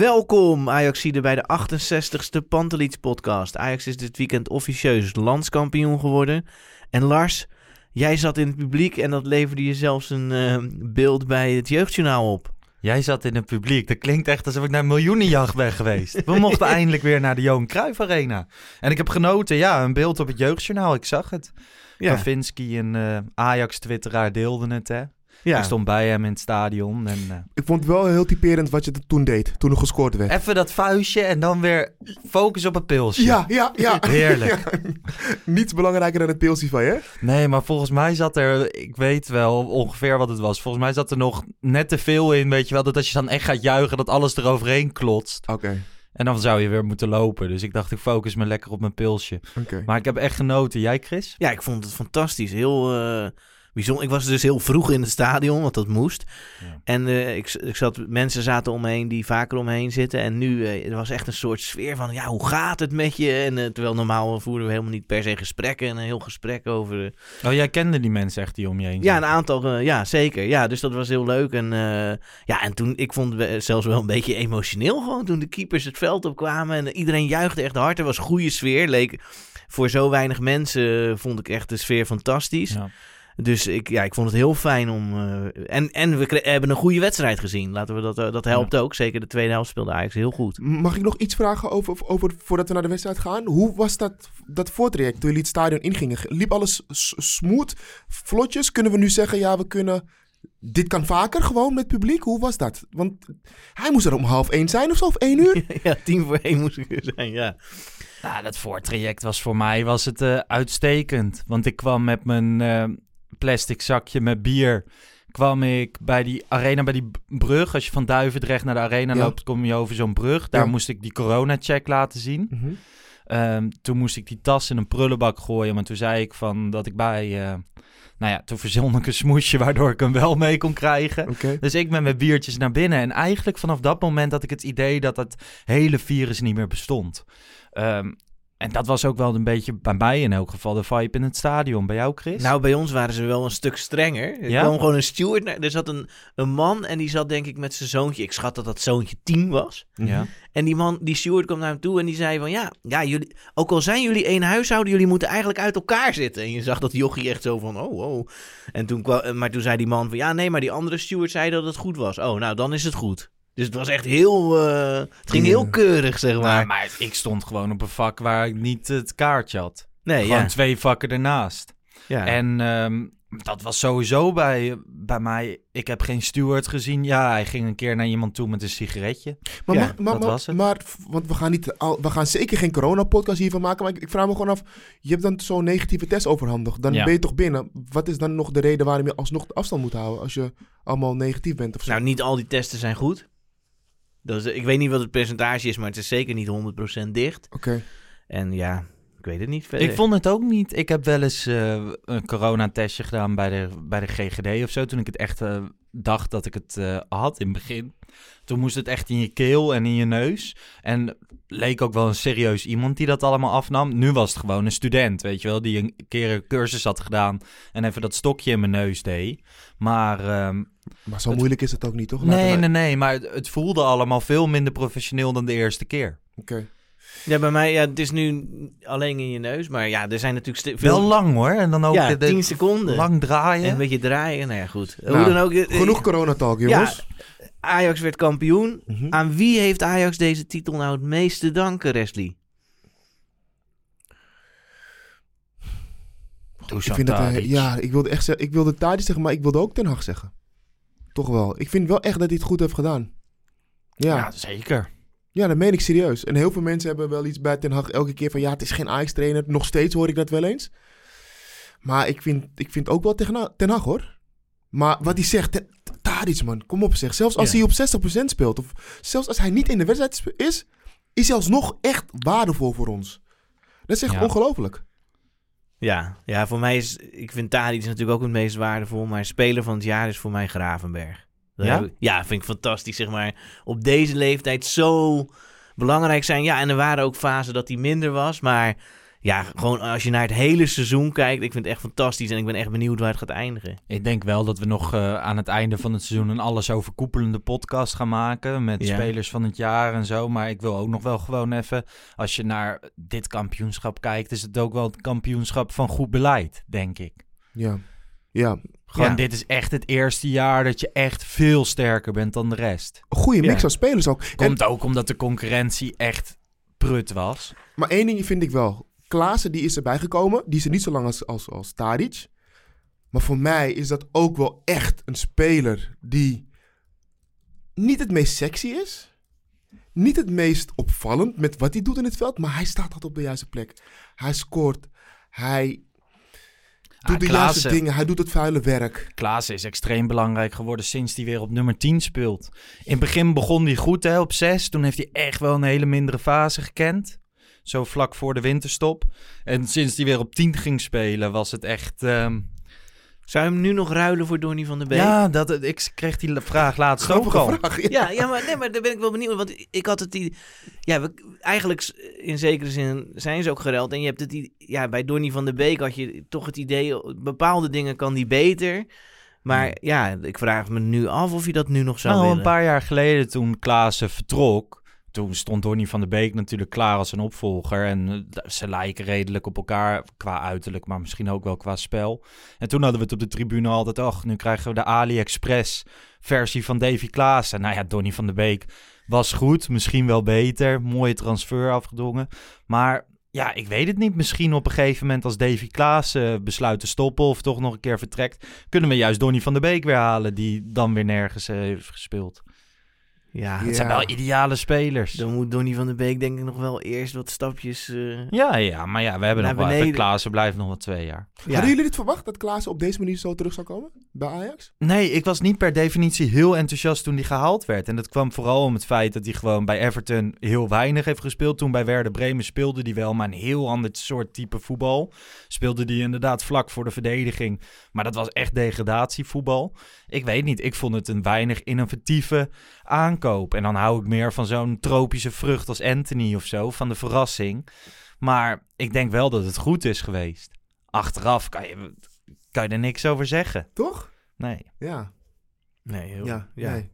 Welkom Ajaxide bij de 68ste Pantelits podcast. Ajax is dit weekend officieus landskampioen geworden. En Lars, jij zat in het publiek en dat leverde je zelfs een eh, beeld bij het Jeugdjournaal op. Jij zat in het publiek. Dat klinkt echt alsof ik naar miljoenenjacht ben geweest. We mochten eindelijk weer naar de Johan Cruijff Arena. En ik heb genoten, ja, een beeld op het Jeugdjournaal. Ik zag het. Ja. Kavinski, een eh, Ajax-twitteraar, deelden het, hè. Ja, Ik stond bij hem in het stadion. En, eh, Ik vond het wel heel typerend wat je toen deed, toen er gescoord werd. even dat vuistje en dan weer focus op het pilsje. Ja, ja, ja. Heerlijk. Ja. Niets belangrijker dan het pilsje van je. Nee, maar volgens mij zat er, ik weet wel ongeveer wat het was. Volgens mij zat er nog net te veel in, weet je wel. Dat als je dan echt gaat juichen, dat alles eroverheen klotst. Oké, En dan zou je weer moeten lopen. Dus ik dacht, ik focus me lekker op mijn pilsje. oké. Maar ik heb echt genoten. Jij, Chris? ja, ik vond het fantastisch. Heel eh, bijzonder. Ik was dus heel vroeg in het stadion, want dat moest. Ja. En eh, ik, ik zat, mensen zaten omheen die vaker omheen zitten. En nu eh, er was echt een soort sfeer van, ja, hoe gaat het met je? En eh, terwijl normaal voerden we helemaal niet per se gesprekken. En een heel gesprek over... Oh, jij kende die mensen echt die om je heen Ja, een aantal, ja, zeker. Ja, dus dat was heel leuk. En ja, en toen, ik vond het zelfs wel een beetje emotioneel gewoon toen de keepers het veld opkwamen. En iedereen juichte echt hard. Er was goede sfeer. Leek, voor zo weinig mensen vond ik echt de sfeer fantastisch. Ja. Dus ik, ja, ik vond het heel fijn om... eh, en, en we hebben een goede wedstrijd gezien. Laten we dat, eh, dat helpt ook. Zeker de tweede helft speelde Ajax heel goed. Mag ik nog iets vragen over, over voordat we naar de wedstrijd gaan? Hoe was dat, dat voortraject toen jullie het stadion ingingen? Liep alles smooth, vlotjes? Kunnen we nu zeggen, ja, we kunnen... Dit kan vaker gewoon met publiek? Hoe was dat? Want hij moest er om half één zijn of zo, of één uur? ja, tien voor één moest ik er zijn, ja. Nou, dat voortraject was voor mij was het, eh, uitstekend. Want ik kwam met mijn eh, plastic zakje met bier... kwam ik bij die arena, bij die brug. Als je van Duivendrecht naar de arena Ja. loopt, kom je over zo'n brug. Daar Ja. moest ik die corona-check laten zien. Mhm. Ehm, toen moest ik die tas in een prullenbak gooien. Maar toen zei ik van dat ik bij... eh, nou ja, toen verzon ik een smoesje waardoor ik hem wel mee kon krijgen. Dus ik met mijn biertjes naar binnen. En eigenlijk vanaf dat moment had ik het idee dat het hele virus niet meer bestond. Ehm, en dat was ook wel een beetje bij mij in elk geval de vibe in het stadion. Bij jou, Chris? Nou, bij ons waren ze wel een stuk strenger. Er Ja? kwam gewoon een steward. naar- Er zat een, een man en die zat denk ik met zijn zoontje. Ik schat dat dat zoontje tien was. ja. En die man, die steward kwam naar hem toe en die zei van... Ja, ja jullie, ook al zijn jullie één huishouden, jullie moeten eigenlijk uit elkaar zitten. En je zag dat jochie echt zo van, oh, oh. En toen kwam, maar toen zei die man van... Ja, nee, maar die andere steward zei dat het goed was. Oh, nou, dan is het goed. Dus het was echt heel... eh, het ging heel keurig, zeg maar. Maar, maar ik stond gewoon op een vak waar ik niet het kaartje had. nee, gewoon ja. twee vakken ernaast. ja. En ehm, dat was sowieso bij, bij mij. Ik heb geen steward gezien. Ja, hij ging een keer naar iemand toe met een sigaretje. Maar, Ja, maar, maar, dat maar- was het. maar- want we gaan, niet al, we gaan zeker geen corona-podcast hiervan maken. Maar ik, ik vraag me gewoon af, je hebt dan zo'n negatieve test overhandigd. Dan Ja. ben je toch binnen. Wat is dan nog de reden waarom je alsnog de afstand moet houden als je allemaal negatief bent of zo? Nou, niet al die testen zijn goed. Is, ik weet niet wat het percentage is, maar het is zeker niet 100% dicht. Oké. En ja, Ik weet het niet verder. Ik vond het ook niet. Ik heb wel eens eh, een coronatestje gedaan bij de, bij de GGD of zo. Toen ik het echt eh, dacht dat ik het eh, had in het begin. Toen moest het echt in je keel en in je neus. En leek ook wel een serieus iemand die dat allemaal afnam. Nu was het gewoon een student, weet je wel. Die een keer een cursus had gedaan en even dat stokje in mijn neus deed. Maar... ehm, Maar zo Het- moeilijk is het ook niet, toch? Laten nee, wij- nee, nee. Maar het, het voelde allemaal veel minder professioneel dan de eerste keer. Oké. Ja, bij mij, ja, het is nu alleen in je neus. Maar ja, er zijn natuurlijk veel... Wel lang hoor. En dan ook ja, de, de- 10 seconden. lang draaien. En een beetje draaien. Nou ja, goed. Nou, Hoe dan ook. eh, Genoeg coronatalk, jongens. Ajax werd kampioen. Mhm. Aan wie heeft Ajax deze titel nou het meest te danken, Wesley? ik vind het, eh, ja, ik wilde echt zeggen, ik wilde Tadic zeggen, maar ik wilde ook Ten Hag zeggen. Toch wel. Ik vind wel echt dat hij het goed heeft gedaan. Ja. Ja, zeker. Ja, dat meen ik serieus. En heel veel mensen hebben wel iets bij Ten Hag elke keer van... ja, het is geen Ajax-trainer. Nog steeds hoor ik dat wel eens. Maar ik vind, ik vind ook wel tegen Ten Hag, hoor. Maar wat hij zegt, Ten- Tadic, man, kom op zeg. Zelfs als Ja. hij op 60% speelt... of zelfs als hij niet in de wedstrijd is... is hij alsnog echt waardevol voor ons. Dat is echt Ja. ongelooflijk. Ja, ja, voor mij is... Ik vind Tadic natuurlijk ook het meest waardevol. Maar speler van het jaar is voor mij Gravenberg. Dat Ja? ik- ja, vind ik fantastisch, zeg maar. Op deze leeftijd zo belangrijk zijn. Ja, en er waren ook fasen dat hij minder was. Maar ja, gewoon als je naar het hele seizoen kijkt... Ik vind het echt fantastisch. En ik ben echt benieuwd waar het gaat eindigen. Ik denk wel dat we nog eh, aan het einde van het seizoen een alles overkoepelende podcast gaan maken. Met Ja. spelers van het jaar en zo. Maar ik wil ook nog wel gewoon even, als je naar dit kampioenschap kijkt, is het ook wel het kampioenschap van goed beleid, denk ik. Ja. Ja. Gewoon, Ja. dit is echt het eerste jaar dat je echt veel sterker bent dan de rest. Een goede mix Ja. aan spelers ook. En- Komt ook omdat de concurrentie echt prut was. Maar één ding vind ik wel. Klaassen die is erbij gekomen. Die is er niet zo lang als, als, als Tadic. Maar voor mij is dat ook wel echt een speler die niet het meest sexy is. Niet het meest opvallend met wat hij doet in het veld. Maar hij staat altijd op de juiste plek. Hij scoort. Hij doet Ah, de juiste dingen. Hij doet het vuile werk. Klaassen is extreem belangrijk geworden sinds hij weer op nummer 10 speelt. In het begin begon hij goed hè, op 6. Toen heeft hij echt wel een hele mindere fase gekend. Zo vlak voor de winterstop. En sinds hij weer op 10 ging spelen was het echt... ehm, Zou je hem nu nog ruilen voor Donny van der Beek? ja, dat, ik kreeg die vraag laatst ook Grappige al. vraag. Ja. Ja, ja maar, nee, maar daar ben ik wel benieuwd. Want ik had het die. Ja, we, eigenlijk in zekere zin zijn ze ook gereld. En je hebt het. Ja, bij Donny van der Beek had je toch het idee. Bepaalde dingen kan die beter. Maar ja, ik vraag me nu af of je dat nu nog zou Nou, willen. een paar jaar geleden toen Klaassen vertrok... Toen stond Donny van der Beek natuurlijk klaar als een opvolger. En eh, ze lijken redelijk op elkaar qua uiterlijk, maar misschien ook wel qua spel. En toen hadden we het op de tribune altijd... ach, nu krijgen we de AliExpress versie van Davy Klaassen. Nou ja, Donny van der Beek was goed, misschien wel beter. Mooie transfer afgedwongen. Maar ja, ik weet het niet. Misschien op een gegeven moment als Davy Klaassen besluit te stoppen... of toch nog een keer vertrekt... kunnen we juist Donny van der Beek weer halen... die dan weer nergens eh, heeft gespeeld. Ja, Het zijn wel ideale spelers. dan moet Donny van der Beek denk ik nog wel eerst wat stapjes. eh, Ja, ja, maar ja, we hebben nog wel even. beneden. Klaassen blijft nog wel twee jaar. ja. Hadden jullie dit verwacht dat Klaassen op deze manier zo terug zou komen bij Ajax? Nee, ik was niet per definitie heel enthousiast toen hij gehaald werd. En dat kwam vooral om het feit dat hij gewoon bij Everton heel weinig heeft gespeeld. Toen bij Werder Bremen speelde hij wel, maar een heel ander soort type voetbal. Speelde hij inderdaad vlak voor de verdediging. Maar dat was echt degradatievoetbal. Ik weet niet, ik vond het een weinig innovatieve aankoop. En dan hou ik meer van zo'n tropische vrucht als Anthony of zo, van de verrassing. Maar ik denk wel dat het goed is geweest. Achteraf kan je, kan je er niks over zeggen. Toch? Nee. Ja. Nee, heel, Ja, ja. nee.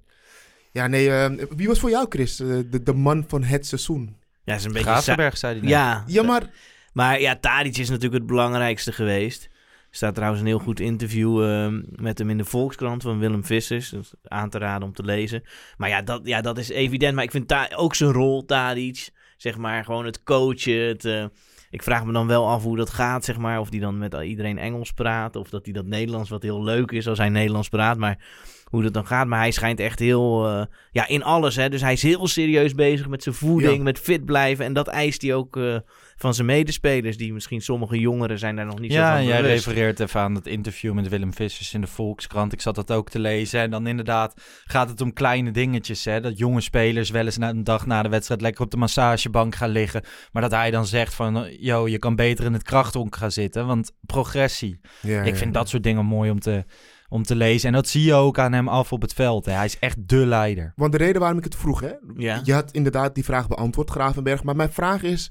Ja, nee. eh, wie was voor jou, Chris, eh, de, de man van het seizoen? Ja, is een beetje. Gravenberg zei hij. Ja, Ja, maar Maar ja, Tadic is natuurlijk het belangrijkste geweest. Staat trouwens een heel goed interview ehm, met hem in de Volkskrant van Willem Vissers. Is aan te raden om te lezen. Maar ja, dat, ja, dat is evident. Maar ik vind Ta- ook zijn rol, Tadic, zeg maar, gewoon het coachen. Eh, ik vraag me dan wel af hoe dat gaat, zeg maar. Of die dan met iedereen Engels praat. Of dat hij dat Nederlands, wat heel leuk is als hij Nederlands praat. Maar hoe dat dan gaat. Maar hij schijnt echt heel, eh, ja, in alles. Hè. Dus hij is heel serieus bezig met zijn voeding, Ja. met fit blijven. En dat eist hij ook eh, van zijn medespelers, die misschien sommige jongeren zijn daar nog niet zo Ja, van en jij bewust. refereert even aan het interview met Willem Vissers in de Volkskrant. Ik zat dat ook te lezen. En dan inderdaad gaat het om kleine dingetjes. Hè? Dat jonge spelers wel eens na een dag na de wedstrijd lekker op de massagebank gaan liggen. Maar dat hij dan zegt van, yo, je kan beter in het krachthonk gaan zitten. Want progressie. Ja, Ik ja. vind dat soort dingen mooi om te, om te lezen. En dat zie je ook aan hem af op het veld. Hè? Hij is echt de leider. Want de reden waarom ik het vroeg, hè? Ja. Je had inderdaad die vraag beantwoord, Gravenberg. Maar mijn vraag is: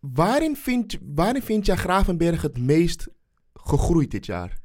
waarin vind, waarin vind jij Gravenberg het meest gegroeid dit jaar?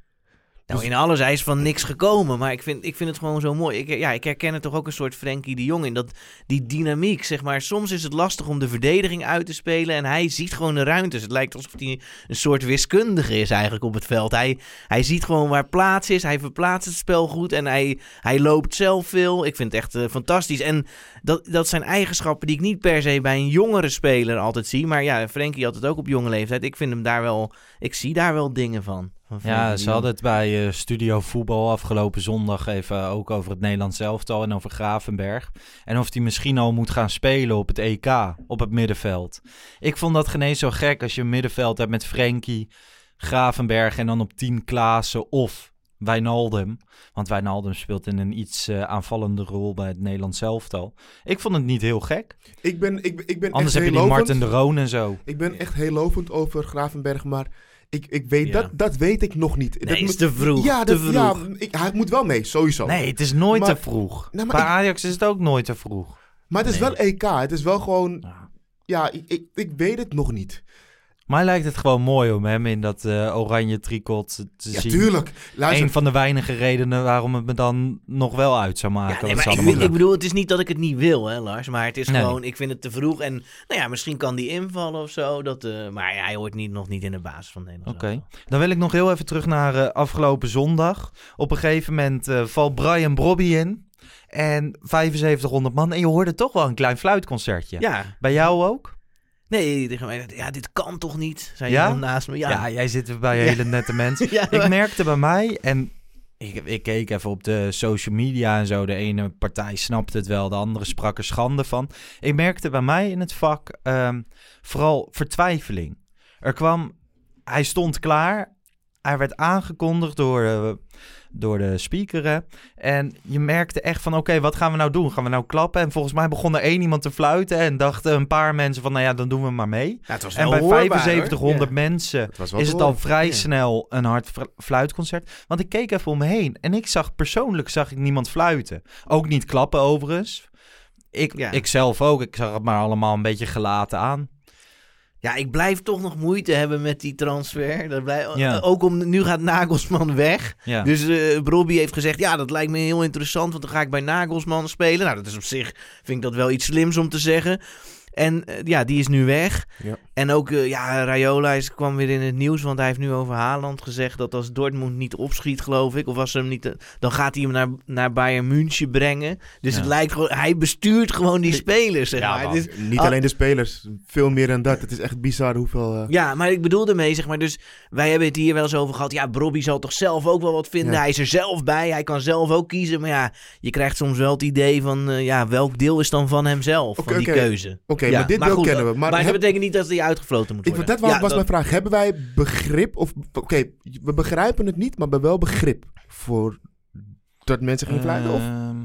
Nou, in alles, hij is van niks gekomen. Maar ik vind, ik vind het gewoon zo mooi. Ik, ja, ik herken er toch ook een soort Frenkie de Jong in. Dat, die dynamiek, zeg maar. Soms is het lastig om de verdediging uit te spelen. En hij ziet gewoon de ruimtes. Het lijkt alsof hij een soort wiskundige is eigenlijk op het veld. Hij, hij ziet gewoon waar plaats is. Hij verplaatst het spel goed. En hij, hij loopt zelf veel. Ik vind het echt eh, fantastisch. En dat, dat zijn eigenschappen die ik niet per se bij een jongere speler altijd zie. Maar ja, Frenkie had het ook op jonge leeftijd. Ik vind hem daar wel... Ik zie daar wel dingen van. Ja, ze hadden het bij eh, Studio Voetbal afgelopen zondag even ook over het Nederlands elftal en over Gravenberg. En of hij misschien al moet gaan spelen op het EK, op het middenveld. Ik vond dat geen eens zo gek als je een middenveld hebt met Frenkie, Gravenberg en dan op 10 Klaassen of Wijnaldum. Want Wijnaldum speelt in een iets eh, aanvallende rol bij het Nederlands elftal. Ik vond het niet heel gek. Ik ben, ik, ik ben Anders echt heb je die lovend. Martin de Roon en zo. Ik ben echt heel lovend over Gravenberg, maar ik, ik weet, Ja. dat, dat weet ik nog niet. Nee, dat is te vroeg, Ja, te dat, vroeg. ja ik, hij moet wel mee, sowieso. Nee, het is nooit Maar- te vroeg. Nou, maar Bij Ajax is het ook nooit te vroeg. Maar het is Nee. wel EK. Het is wel gewoon... Ja. Ja, ik, ik, ik weet het nog niet. Mij lijkt het gewoon mooi om hem in dat eh, oranje tricot te Ja, zien. tuurlijk. Luister, Een van de weinige redenen waarom het me dan nog wel uit zou maken. Ja, nee, maar ik, vind- bedoel, het is niet dat ik het niet wil, hè, Lars. Maar het is Nee. gewoon, ik vind het te vroeg. En nou ja, misschien kan die invallen of zo. Dat, eh, maar hij hoort niet, nog niet in de basis van Nederland. Oké, dan wil ik nog heel even terug naar eh, afgelopen zondag. Op een gegeven moment eh, valt Brian Brobby in. En 7500 man. En je hoorde toch wel een klein fluitconcertje. Ja, Bij jou ook? Nee, tegen mij, ja, dit kan toch niet? Zei Ja? iemand naast me. Ja, Ja, jij zit bij Ja. hele nette mensen. Ja, Ik merkte bij mij, en ik, ik keek even op de social media en zo. De ene partij snapte het wel, de andere sprak er schande van. Ik merkte bij mij in het vak ehm, vooral vertwijfeling. Er kwam, hij stond klaar. Hij werd aangekondigd door, eh, door de speaker. hè. En je merkte echt van, oké, wat gaan we nou doen? Gaan we nou klappen? En volgens mij begon er één iemand te fluiten. En dachten een paar mensen van, nou ja, dan doen we maar mee. Ja, En bij hoorbaar, hoor. 7500 Ja. mensen het is het al vrij Ja. snel een hard fl- fluitconcert. Want ik keek even om me heen en ik zag persoonlijk zag ik niemand fluiten. Ook niet klappen overigens. Ik, ik zelf ook. Ik zag het maar allemaal een beetje gelaten aan. Ja, ik blijf toch nog moeite hebben met die transfer. Dat blijf, Ja. Ook om, nu gaat Nagelsman weg. Ja. Dus eh Brobby heeft gezegd, ja, dat lijkt me heel interessant, want dan ga ik bij Nagelsman spelen. Nou, dat is op zich, vind ik dat wel iets slims om te zeggen. En eh, ja, die is nu weg. Ja. En ook, eh, ja, Rayola is, kwam weer in het nieuws, want hij heeft nu over Haaland gezegd dat als Dortmund niet opschiet, geloof ik, of was hem niet, eh, dan gaat hij hem naar, naar Bayern München brengen. Dus Ja. het lijkt gewoon, hij bestuurt gewoon die spelers, zeg Ja, maar. man. Het is- Niet alleen de spelers, veel meer dan dat. Het is echt bizar hoeveel... Ja, maar ik bedoelde mee, zeg maar, dus wij hebben het hier wel eens over gehad. Ja, Brobby zal toch zelf ook wel wat vinden. Ja. Hij is er zelf bij, hij kan zelf ook kiezen. Maar ja, je krijgt soms wel het idee van, ja, welk deel is dan van hemzelf, van die keuze. Oké, Ja, maar dit deel goed, kennen we. Maar, Maar, dat heb- betekent niet dat hij uitgefloten moet ik, worden. dat was, Ja, was dat- mijn vraag. Hebben wij begrip? Of Oké, we begrijpen het niet, maar we hebben wel begrip voor dat mensen geen fluiten? Of? Ehm,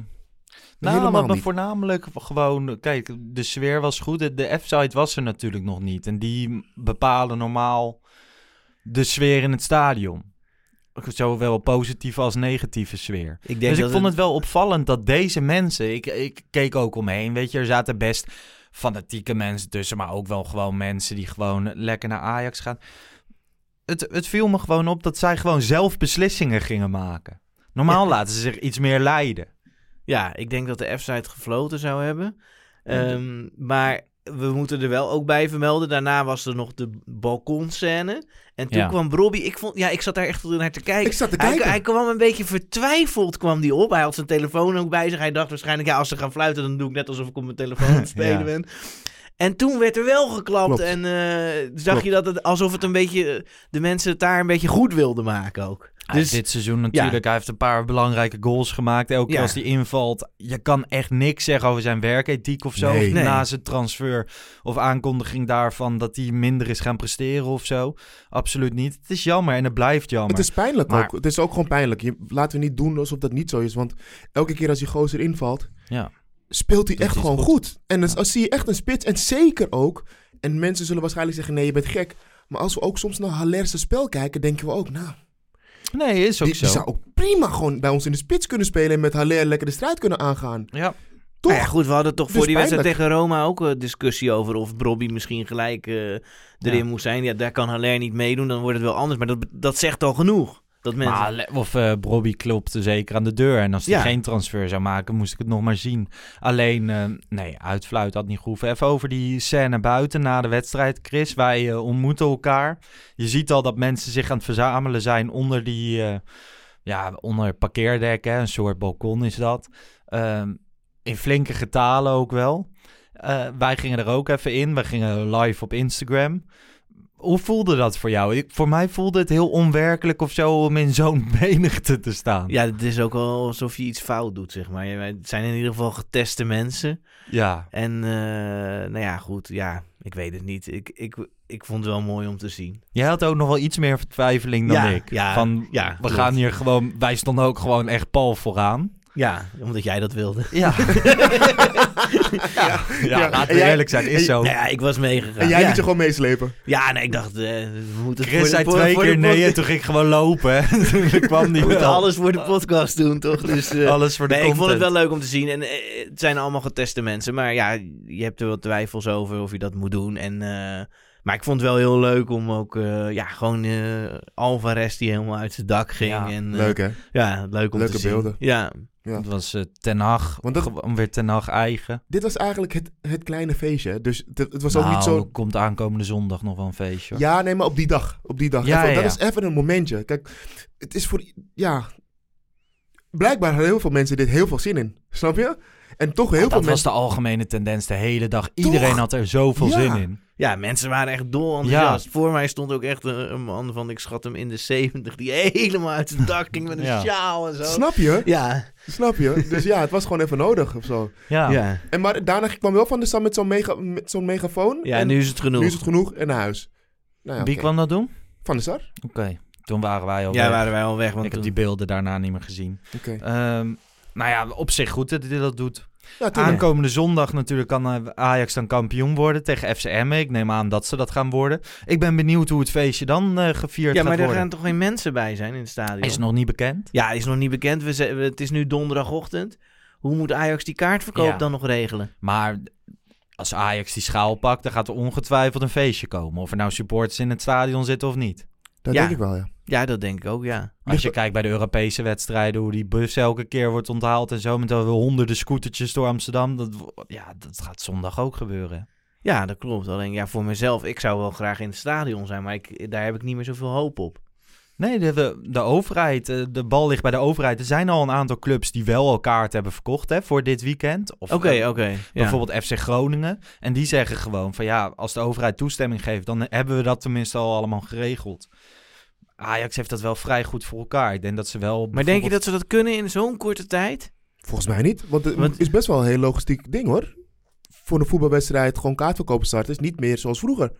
nou, me niet. voornamelijk gewoon... Kijk, de sfeer was goed. De, de F-site was er natuurlijk nog niet. En die bepalen normaal de sfeer in het stadion. Zowel positieve als negatieve sfeer. ik denk dus ik vond het wel opvallend dat deze mensen... Ik, ik keek ook omheen, weet je. Er zaten best fanatieke mensen tussen... maar ook wel gewoon mensen die gewoon lekker naar Ajax gaan. Het, het viel me gewoon op dat zij gewoon zelf beslissingen gingen maken. Normaal Ja. laten ze zich iets meer leiden. Ja, ik denk dat de F-site gefloten zou hebben. Ehm, maar we moeten er wel ook bij vermelden. Daarna was er nog de balkonscène. En toen Ja. kwam Robbie. Ik, vond, ja, ik zat daar echt naar te kijken. Ik zat te Hij, kijken. hij kwam een beetje vertwijfeld kwam die op. Hij had zijn telefoon ook bij zich. Hij dacht waarschijnlijk, ja, als ze gaan fluiten, dan doe ik net alsof ik op mijn telefoon aan het spelen Ja. ben. En toen werd er wel geklapt. Klopt. En eh, zag Klopt. je dat het alsof het een beetje. de mensen het daar een beetje goed wilden maken ook. Dus dit seizoen natuurlijk, hij heeft een paar belangrijke goals gemaakt. Elke keer Ja. als hij invalt, je kan echt niks zeggen over zijn werkethiek of zo. Nee. Na zijn transfer of aankondiging daarvan dat hij minder is gaan presteren of zo. Absoluut niet. Het is jammer en het blijft jammer. Het is pijnlijk Maar- ook. Het is ook gewoon pijnlijk. Je, laten we niet doen alsof dat niet zo is. Want elke keer als die gozer invalt, Ja. speelt hij echt gewoon goed. goed. En dan als zie je echt een spits. En zeker ook. En mensen zullen waarschijnlijk zeggen: nee, je bent gek. Maar als we ook soms naar Halerse spel kijken, denken we ook: nou, Nee, is ook die, zo. die zou ook prima gewoon bij ons in de spits kunnen spelen. En met Haller lekker de strijd kunnen aangaan. Ja. Toch? Nou ja, goed, we hadden toch Dus voor die wedstrijd tegen Roma ook een discussie over of Brobby misschien gelijk eh, erin Ja. moest zijn. Ja, daar kan Haller niet meedoen, dan wordt het wel anders. Maar dat, dat zegt al genoeg. Dat mensen... Maar, of eh Bobby klopte zeker aan de deur. En als hij Ja. geen transfer zou maken, moest ik het nog maar zien. Alleen, eh, nee, uitfluit had niet gehoeven. Even over die scène buiten na de wedstrijd, Chris. Wij eh, ontmoeten elkaar. Je ziet al dat mensen zich aan het verzamelen zijn onder die... ja, onder het parkeerdek, hè. een soort balkon is dat. Ehm, in flinke getalen ook wel. Wij gingen er ook even in. We gingen live op Instagram. Hoe voelde dat voor jou? Ik, voor mij voelde het heel onwerkelijk of zo om in zo'n menigte te staan. Ja, het is ook wel alsof je iets fout doet, zeg maar. Het zijn in ieder geval geteste mensen. Ja. En, eh, nou ja, goed, ja, ik weet het niet. Ik, ik, ik vond het wel mooi om te zien. Jij had ook nog wel iets meer vertwijfeling dan Ja, ik. ja, Van, ja, we klopt. gaan hier gewoon... Wij stonden ook gewoon echt pal vooraan. Ja, omdat jij dat wilde. Ja. ja, ja, laten En we jij- eerlijk zijn. Is zo. Nou ja, ik was meegegaan. En jij ja. liet je gewoon meeslepen. Ja, nee, ik dacht, eh, we moeten het Chris voor de- zei twee voor keer nee podcast- en toen ging ik gewoon lopen. toen kwam die We moeten wel. alles voor de podcast doen, toch? Dus, eh, Alles voor de nee, ik vond het content. wel leuk om te zien. En eh, het zijn allemaal geteste mensen. Maar ja, je hebt er wat twijfels over of je dat moet doen. En, eh, maar ik vond het wel heel leuk om ook... eh, ja, gewoon eh Alvarez die helemaal uit zijn dak ging. Ja, en, Leuk hè? Ja, leuk om Leuke te zien. beelden. Ja, Ja. Het was eh Ten Hag. Want dat- Gewoon weer Ten Hag eigen. Dit was eigenlijk het, het kleine feestje. Dus het, het was ook nou, niet zo... komt aankomende zondag nog wel een feestje. hoor. Ja, nee, maar op die dag. Op die dag. Ja, Even- ja, Dat is even een momentje. Kijk, het is voor... Ja... Blijkbaar hadden heel veel mensen dit heel veel zin in. Snap je? En toch heel veel dat was de algemene tendens de hele dag. Iedereen Toch? had er zoveel zin in. Ja, mensen waren echt dol enthousiast. Voor mij stond ook echt een, een man van, ik schat hem in de 70, die helemaal uit zijn dak ging met een Ja. sjaal en zo. Snap je? Ja, Snap je? Dus ja, het was gewoon even nodig of zo. Ja. ja. En maar daarna kwam wel van de stad met zo'n mega, met zo'n megafoon. ja en nu is het genoeg. nu is het genoeg en naar huis. Nou ja, Wie kwam dat doen? Van de Sar? Oké, toen waren wij al Ja, weg. waren wij al weg. Want Ik heb die beelden daarna niet meer gezien. Oké. Ehm, nou ja, op zich goed dat hij dat doet. Ja. Aankomende zondag natuurlijk kan eh, Ajax dan kampioen worden tegen FCM. Ik neem aan dat ze dat gaan worden. Ik ben benieuwd hoe het feestje dan eh, gevierd Ja, maar gaat er worden. gaan toch geen mensen bij zijn in het stadion? Is nog niet bekend. Ja, is nog niet bekend. We, het is nu donderdagochtend. Hoe moet Ajax die kaartverkoop Ja. dan nog regelen? Maar als Ajax die schaal pakt, dan gaat er ongetwijfeld een feestje komen. Of er nou supporters in het stadion zitten of niet. Dat Ja. denk ik wel, ja. Ja, dat denk ik ook, ja. Als je kijkt bij de Europese wedstrijden, hoe die bus elke keer wordt onthaald en zo, met wel honderden scootertjes door Amsterdam. Dat, ja, dat gaat zondag ook gebeuren. Ja, dat klopt. Alleen ja, voor mezelf, ik zou wel graag in het stadion zijn, maar ik, daar heb ik niet meer zoveel hoop op. Nee, de, de, de overheid, eh, de bal ligt bij de overheid. Er zijn al een aantal clubs die wel al kaart hebben verkocht hè, voor dit weekend. Of, Oké, eh, oké. Bijvoorbeeld FC Groningen. En die zeggen gewoon van ja, als de overheid toestemming geeft, dan hebben we dat tenminste al allemaal geregeld. Ajax heeft dat wel vrij goed voor elkaar. Ik denk dat ze wel. Maar denk je dat ze dat kunnen in zo'n korte tijd? Volgens mij niet. Want het Want- is best wel een heel logistiek ding, hoor. Voor een voetbalwedstrijd gewoon kaartverkopen starten is niet meer zoals vroeger.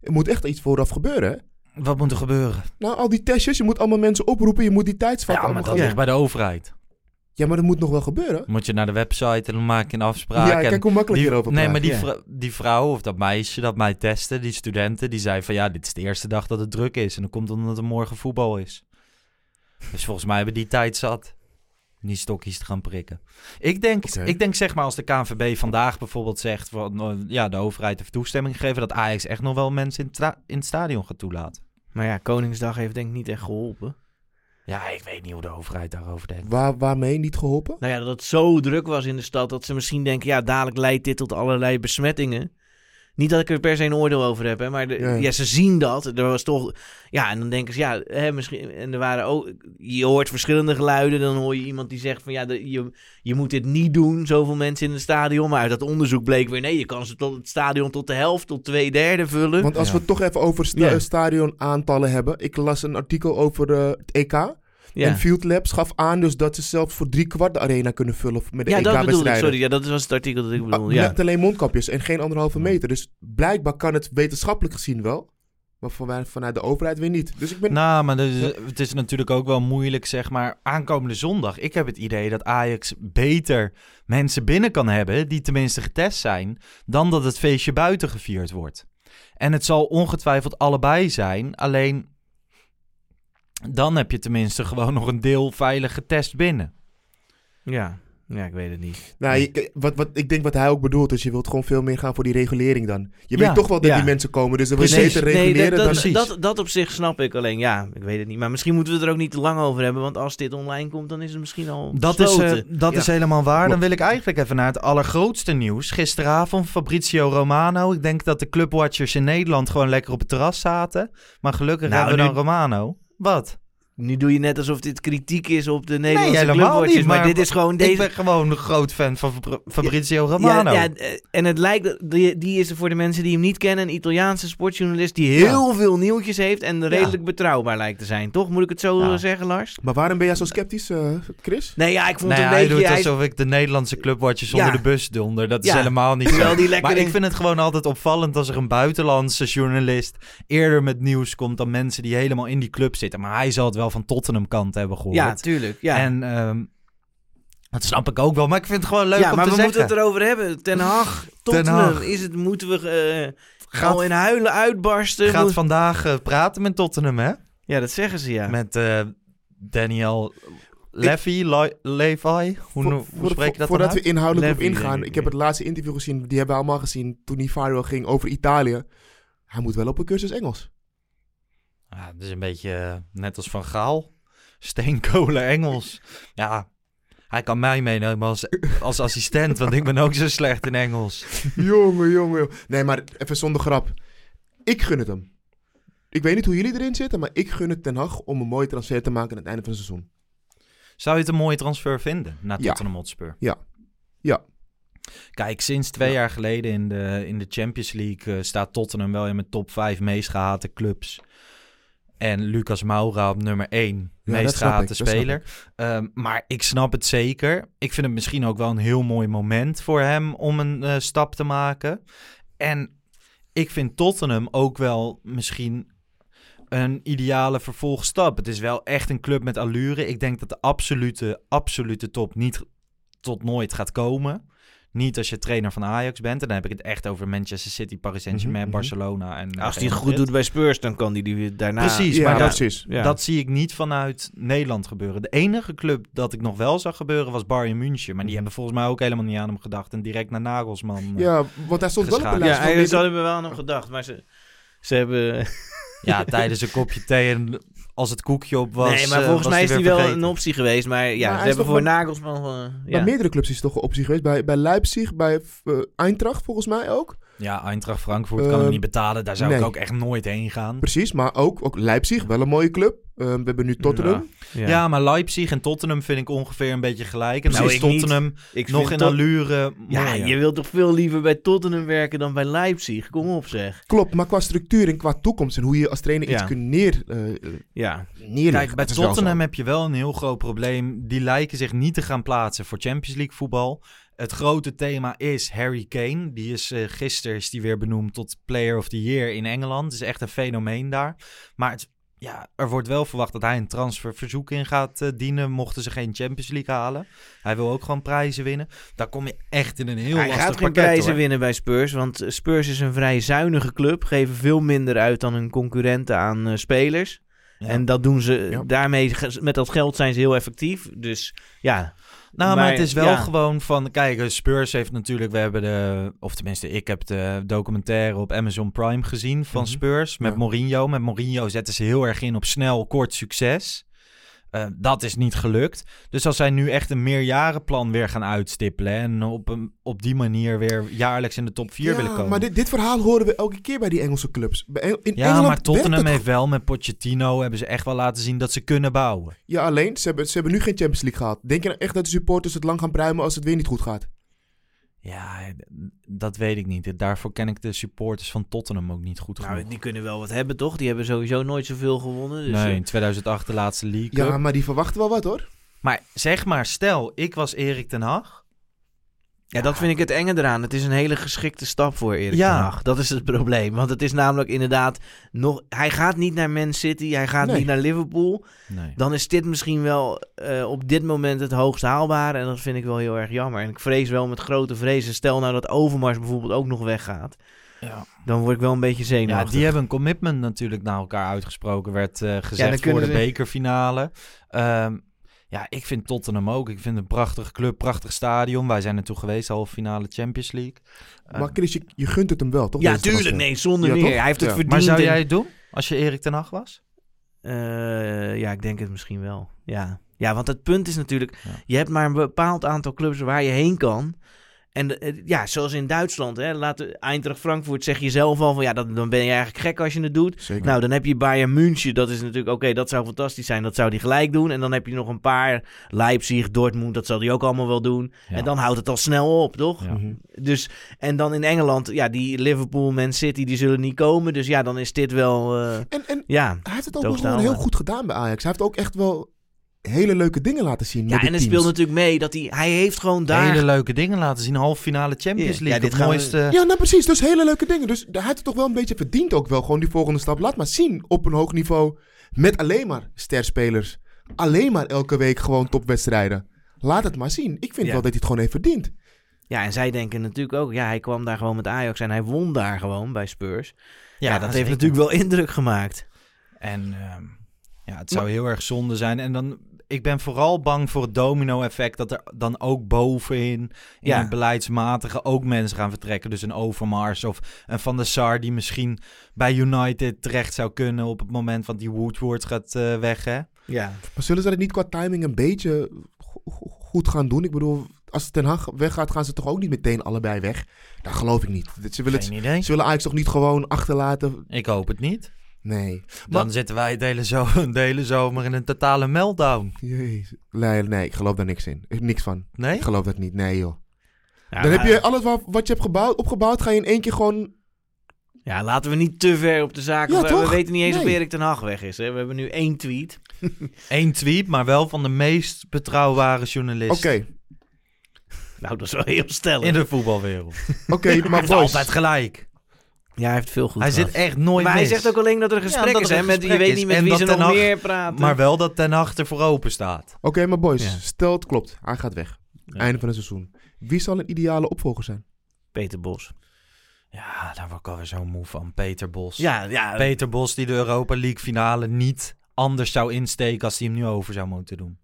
Er moet echt iets vooraf gebeuren, hè? Wat moet er gebeuren? Nou, al die testjes, je moet allemaal mensen oproepen, je moet die tijdsvakken Ja, maar dat ligt bij de overheid. Ja, maar dat moet nog wel gebeuren. Moet je naar de website en dan maak je een afspraak. ja, en kijk hoe makkelijk die, hierover Nee, praat. maar die, Ja. vrou- die vrouw of dat meisje dat mij testte, die studenten, die zei van ja, dit is de eerste dag dat het druk is. En dan komt omdat er morgen voetbal is. Dus volgens mij hebben die tijd zat. om Die stokjes te gaan prikken. Ik denk, ik denk zeg maar als de KNVB vandaag bijvoorbeeld zegt van eh, ja, de overheid heeft toestemming gegeven dat Ajax echt nog wel mensen in, in het stadion gaat toelaten. Maar ja, Koningsdag heeft denk ik niet echt geholpen. Ja, ik weet niet hoe de overheid daarover denkt. Waar, waarmee niet geholpen? Nou ja, dat het zo druk was in de stad dat ze misschien denken, ja, dadelijk leidt dit tot allerlei besmettingen. Niet dat ik er per se een oordeel over heb, hè, maar de- Ja. ja. ze zien dat. Er was toch, ja, en dan denken ze, ja, hè, misschien. En er waren ook, je hoort verschillende geluiden. Dan hoor je iemand die zegt van, ja, de, je, je moet dit niet doen, zoveel mensen in het stadion. Maar uit dat onderzoek bleek weer, nee, je kan ze tot het stadion tot de helft, tot twee derde vullen. Want als we het toch even over sta Ja. stadionaantallen hebben. Ik las een artikel over eh, het EK. Ja. En Field Labs gaf aan dus dat ze zelfs voor drie kwart de arena kunnen vullen met de ja, dat bedoelde ik, sorry. Ja, dat was het artikel dat ik Ah, bedoelde. Ja. Met alleen mondkapjes en geen anderhalve meter. Dus blijkbaar kan het wetenschappelijk gezien wel. Maar van- vanuit de overheid weer niet. Dus ik ben... Nou, maar is- het is natuurlijk ook wel moeilijk, zeg maar. Aankomende zondag, ik heb het idee dat Ajax beter mensen binnen kan hebben... die tenminste getest zijn, dan dat het feestje buiten gevierd wordt. En het zal ongetwijfeld allebei zijn, alleen... dan heb je tenminste gewoon nog een deel veilig getest binnen. Ja. ja, ik weet het niet. Nou, je- wat, wat, ik denk wat hij ook bedoelt is, je wilt gewoon veel meer gaan voor die regulering dan. Je Ja, weet toch wel dat ja. die mensen komen, dus dan wil je Nee, reguleren dat, dan... dat, Precies. dat, dat op zich snap ik alleen. Ja, ik weet het niet. Maar misschien moeten we het er ook niet te lang over hebben. Want als dit online komt, dan is het misschien al Dat, is, eh, dat Ja. is helemaal waar. Dan wil ik eigenlijk even naar het allergrootste nieuws. Gisteravond Fabrizio Romano. Ik denk dat de clubwatchers in Nederland gewoon lekker op het terras zaten. Maar gelukkig Nou, hebben we dan nu- Romano. Wat? Nu doe je net alsof dit kritiek is op de Nederlandse helemaal niet, Maar, maar dit is gewoon deze... Ik ben gewoon een groot fan van Fabri- Fabrizio Romano. Ja, ja, eh, en het lijkt, die, die is er voor de mensen die hem niet kennen, een Italiaanse sportjournalist die heel veel nieuwtjes heeft en redelijk betrouwbaar lijkt te zijn, toch? Moet ik het zo Ja. eh, zeggen, Lars? Maar waarom ben jij zo sceptisch, eh, Chris? Nee, ja, ik vond Nee, het een hij beetje... doet hij- alsof ik de Nederlandse clubwatchers onder de bus donder. Dat is helemaal niet zo. die lekker Maar ik in- vind het gewoon altijd opvallend als er een buitenlandse journalist eerder met nieuws komt dan mensen die helemaal in die club zitten. Maar hij zal het wel van Tottenham kant hebben gehoord. ja, tuurlijk. Ja. En ehm, dat snap ik ook wel. Maar ik vind het gewoon leuk ja, om maar te we zeggen. moeten het erover hebben. Ten Hag, Tottenham, Hag. is het, moeten we eh Gaat- al in huilen uitbarsten? gaat Moet- vandaag eh, praten met Tottenham, hè? Ja, dat zeggen ze, ja. Met eh, Daniel Levy, Le- Levi. Hoe, Voor- hoe spreek je dat Voordat dan we inhoudelijk op Levy, ingaan. ik, Ik heb het laatste interview gezien, die hebben we allemaal gezien toen viral ging over Italië. Hij moet wel op een cursus Engels. Ja, het is een beetje eh, net als Van Gaal. Steenkolen Engels. Ja, hij kan mij meenemen als, als assistent, want ik ben ook zo slecht in Engels. jongen, jongen. Nee, maar even zonder grap. Ik gun het hem. Ik weet niet hoe jullie erin zitten, maar ik gun het Ten Hag om een mooie transfer te maken aan het einde van het seizoen. Zou je het een mooie transfer vinden naar Ja. Tottenham Hotspur? Ja. Ja. Kijk, sinds twee jaar geleden in de, in de Champions League eh, staat Tottenham wel in mijn top 5 meest gehate clubs. En Lucas Moura op nummer 1, Ja, meest gehate ik, speler. Ehm, maar ik snap het zeker. Ik vind het misschien ook wel een heel mooi moment voor hem om een eh, stap te maken. En ik vind Tottenham ook wel misschien een ideale vervolgstap. Het is wel echt een club met allure. Ik denk dat de absolute, absolute top niet tot nooit gaat komen. Niet als je trainer van Ajax bent. En dan heb ik het echt over Manchester City, Paris Saint-Germain, Mhm, mhm. Barcelona. En, Als hij het goed doet bij Spurs, dan kan hij die daarna... Precies, ja, maar dat, precies. Ja. dat zie ik niet vanuit Nederland gebeuren. De enige club dat ik nog wel zag gebeuren was Bayern München. Maar die Mhm. hebben volgens mij ook helemaal niet aan hem gedacht. En direct naar Nagelsman. eh, Ja, want hij stond wel op de lijst Ja, ze hebben wel nog gedacht, maar ze, ze hebben... ja, tijdens een kopje thee en als het koekje op was. nee, maar eh, volgens mij is die wel vergeten. een optie geweest. Maar ja, ze hebben voor wel- Nagelsman... Bij ja. meerdere clubs is het toch een optie geweest. Bij, bij Leipzig, bij eh, Eintracht volgens mij ook. Ja, Eintracht Frankfurt kan hem Ehm, niet betalen. Daar zou ik ook echt nooit heen gaan. Precies, maar ook, ook Leipzig, wel een mooie club. Eh, we hebben nu Tottenham. Ja. Ja. maar Leipzig en Tottenham vind ik ongeveer een beetje gelijk. En dan Nou, is. Tottenham Ik nog in Tot- allure Ja, je wilt toch veel liever bij Tottenham werken dan bij Leipzig? Kom op zeg. Klopt, maar qua structuur en qua toekomst en hoe je als trainer iets kunt neer, eh, Ja, neerleggen. Kijk, bij Tottenham heb je wel een heel groot probleem. Die lijken zich niet te gaan plaatsen voor Champions League voetbal. Het grote thema is Harry Kane. Die is eh, gisteren is die weer benoemd tot Player of the Year in Engeland. Het is echt een fenomeen daar. Maar het, ja, er wordt wel verwacht dat hij een transferverzoek in gaat eh, dienen. Mochten ze geen Champions League halen. Hij wil ook gewoon prijzen winnen. Daar kom je echt in een heel hij lastig gaat geen pakket, prijzen hoor. winnen bij Spurs. Want Spurs is een vrij zuinige club. Geven veel minder uit dan hun concurrenten aan eh, spelers. Ja. En dat doen ze, Ja. daarmee, met dat geld zijn ze heel effectief. Dus ja. Nou, maar, Maar, het is wel ja. gewoon van... Kijk, Spurs heeft natuurlijk... We hebben de... Of tenminste, ik heb de documentaire op Amazon Prime gezien van Mhm. Spurs. Met Ja. Mourinho. Met Mourinho zetten ze heel erg in op snel, kort succes. Eh, dat is niet gelukt. Dus als zij nu echt een meerjarenplan weer gaan uitstippelen... en op, een, op die manier weer jaarlijks in de top 4 willen komen. maar dit, dit verhaal horen we elke keer bij die Engelse clubs. Bij in ja, Engeland maar Tottenham heeft wel met Pochettino... hebben ze echt wel laten zien dat ze kunnen bouwen. Ja, alleen, ze hebben, ze hebben nu geen Champions League gehad. Denk je nou echt dat de supporters het lang gaan pruimen als het weer niet goed gaat? Ja, dat weet ik niet. Daarvoor ken ik de supporters van Tottenham ook niet goed Nou, genoeg. die kunnen wel wat hebben, toch? Die hebben sowieso nooit zoveel gewonnen. Dus, nee, eh, in 2008 de laatste League Ja, maar die verwachten wel wat hoor. Maar zeg maar, stel, ik was Erik ten Hag. Ja, dat vind ik het enge eraan. Het is een hele geschikte stap voor Erik Ja. ten Hag. Dat is het probleem. Want het is namelijk inderdaad nog... Hij gaat niet naar Man City, hij gaat Nee. niet naar Liverpool. Nee. Dan is dit misschien wel eh, op dit moment het hoogst haalbare. En dat vind ik wel heel erg jammer. En ik vrees wel met grote vrezen. Stel nou dat Overmars bijvoorbeeld ook nog weggaat. Ja. Dan word ik wel een beetje Ja, zenuwachtig. die hebben een commitment natuurlijk naar elkaar uitgesproken. Werd eh, gezegd voor de ze- bekerfinale. Ehm, ja, ik vind Tottenham ook. Ik vind het een prachtige club, prachtig stadion. Wij zijn naartoe geweest, halve finale Champions League. Maar Chris, je, je gunt het hem wel, toch? Ja, tuurlijk. transfer? Nee, zonder meer. Hij heeft het verdiend. maar zou jij het doen als je Erik ten Hag was? Eh, ja, ik denk het misschien wel. Ja. ja, want het punt is natuurlijk... Ja. Je hebt maar een bepaald aantal clubs waar je heen kan. En eh, ja, zoals in Duitsland, hè, laten Eintracht Frankfurt zeg je zelf al van... Ja, dat, dan ben je eigenlijk gek als je het doet. Zeker. Nou, dan heb je Bayern München. Dat is natuurlijk, oké, dat zou fantastisch zijn. Dat zou die gelijk doen. En dan heb je nog een paar. Leipzig, Dortmund, dat zal die ook allemaal wel doen. Ja. En dan houdt het al snel op, toch? Ja. Mhm. Dus, en dan in Engeland, ja, die Liverpool, Man City, die zullen niet komen. Dus ja, dan is dit wel, eh, En, en ja... hij heeft het ook wel staan, heel goed gedaan bij Ajax. Hij heeft ook echt wel hele leuke dingen laten zien. Ja, en het speelt natuurlijk mee dat hij, hij heeft gewoon daar... Hele leuke dingen laten zien. Halve finale Champions Ja, League. dit het gaan we- mooiste... Ja, nou precies. Dus hele leuke dingen. Dus hij heeft het toch wel een beetje verdiend ook wel. Gewoon die volgende stap. Laat maar zien op een hoog niveau. Met alleen maar sterspelers. Alleen maar elke week gewoon topwedstrijden. Laat het maar zien. Ik vind Ja. wel dat hij het gewoon heeft verdiend. Ja, en zij denken natuurlijk ook, ja, hij kwam daar gewoon met Ajax en hij won daar gewoon bij Spurs. Ja, dat heeft zeker. natuurlijk wel indruk gemaakt. En ehm, ja, het zou heel erg zonde zijn. En dan, ik ben vooral bang voor het domino-effect. Dat er dan ook bovenin, in Ja. het beleidsmatige, ook mensen gaan vertrekken. Dus een Overmars of een Van der Sar die misschien bij United terecht zou kunnen op het moment. Want die Woodward gaat eh, weg, hè? Ja. Maar zullen ze dat niet qua timing een beetje go- go- goed gaan doen? Ik bedoel, als Ten Hag weggaat, gaan ze toch ook niet meteen allebei weg? Dat geloof ik niet. Ze willen, het, Geen idee. ze willen Ajax toch niet gewoon achterlaten? Ik hoop het niet. Nee. Dan Maar- zitten wij de hele, zo de hele zomer in een totale meltdown. Jezus. Nee, nee, ik geloof daar niks in. Niks van. Nee? Ik geloof dat niet. Nee, joh. Ja, Dan heb je alles wat, wat je hebt gebouwd, opgebouwd, ga je in één keer gewoon... Ja, laten we niet te ver op de zaak. Ja, we, we weten niet eens of. Erik ten Hag weg is. Hè? We hebben nu één tweet. Eén tweet, maar wel van de meest betrouwbare journalist Oké, Nou, dat is wel heel stellig. in de voetbalwereld. oké, Hij maar boys. altijd gelijk. Ja, hij heeft veel goed Hij gehad. zit echt nooit Maar hij zegt ook alleen dat er gesprekken zijn. een Met, je gesprek weet niet met En wie ze nog meer praten. Maar wel dat Ten Hag er voor open staat. Oké, maar boys, Ja. stel het klopt. Hij gaat weg. Einde van het seizoen. Wie zal een ideale opvolger zijn? Peter Bos. Ja, daar word ik alweer zo moe van. Peter Bos. Ja, ja. Peter Bos die de Europa League finale niet anders zou insteken als hij hem nu over zou moeten doen.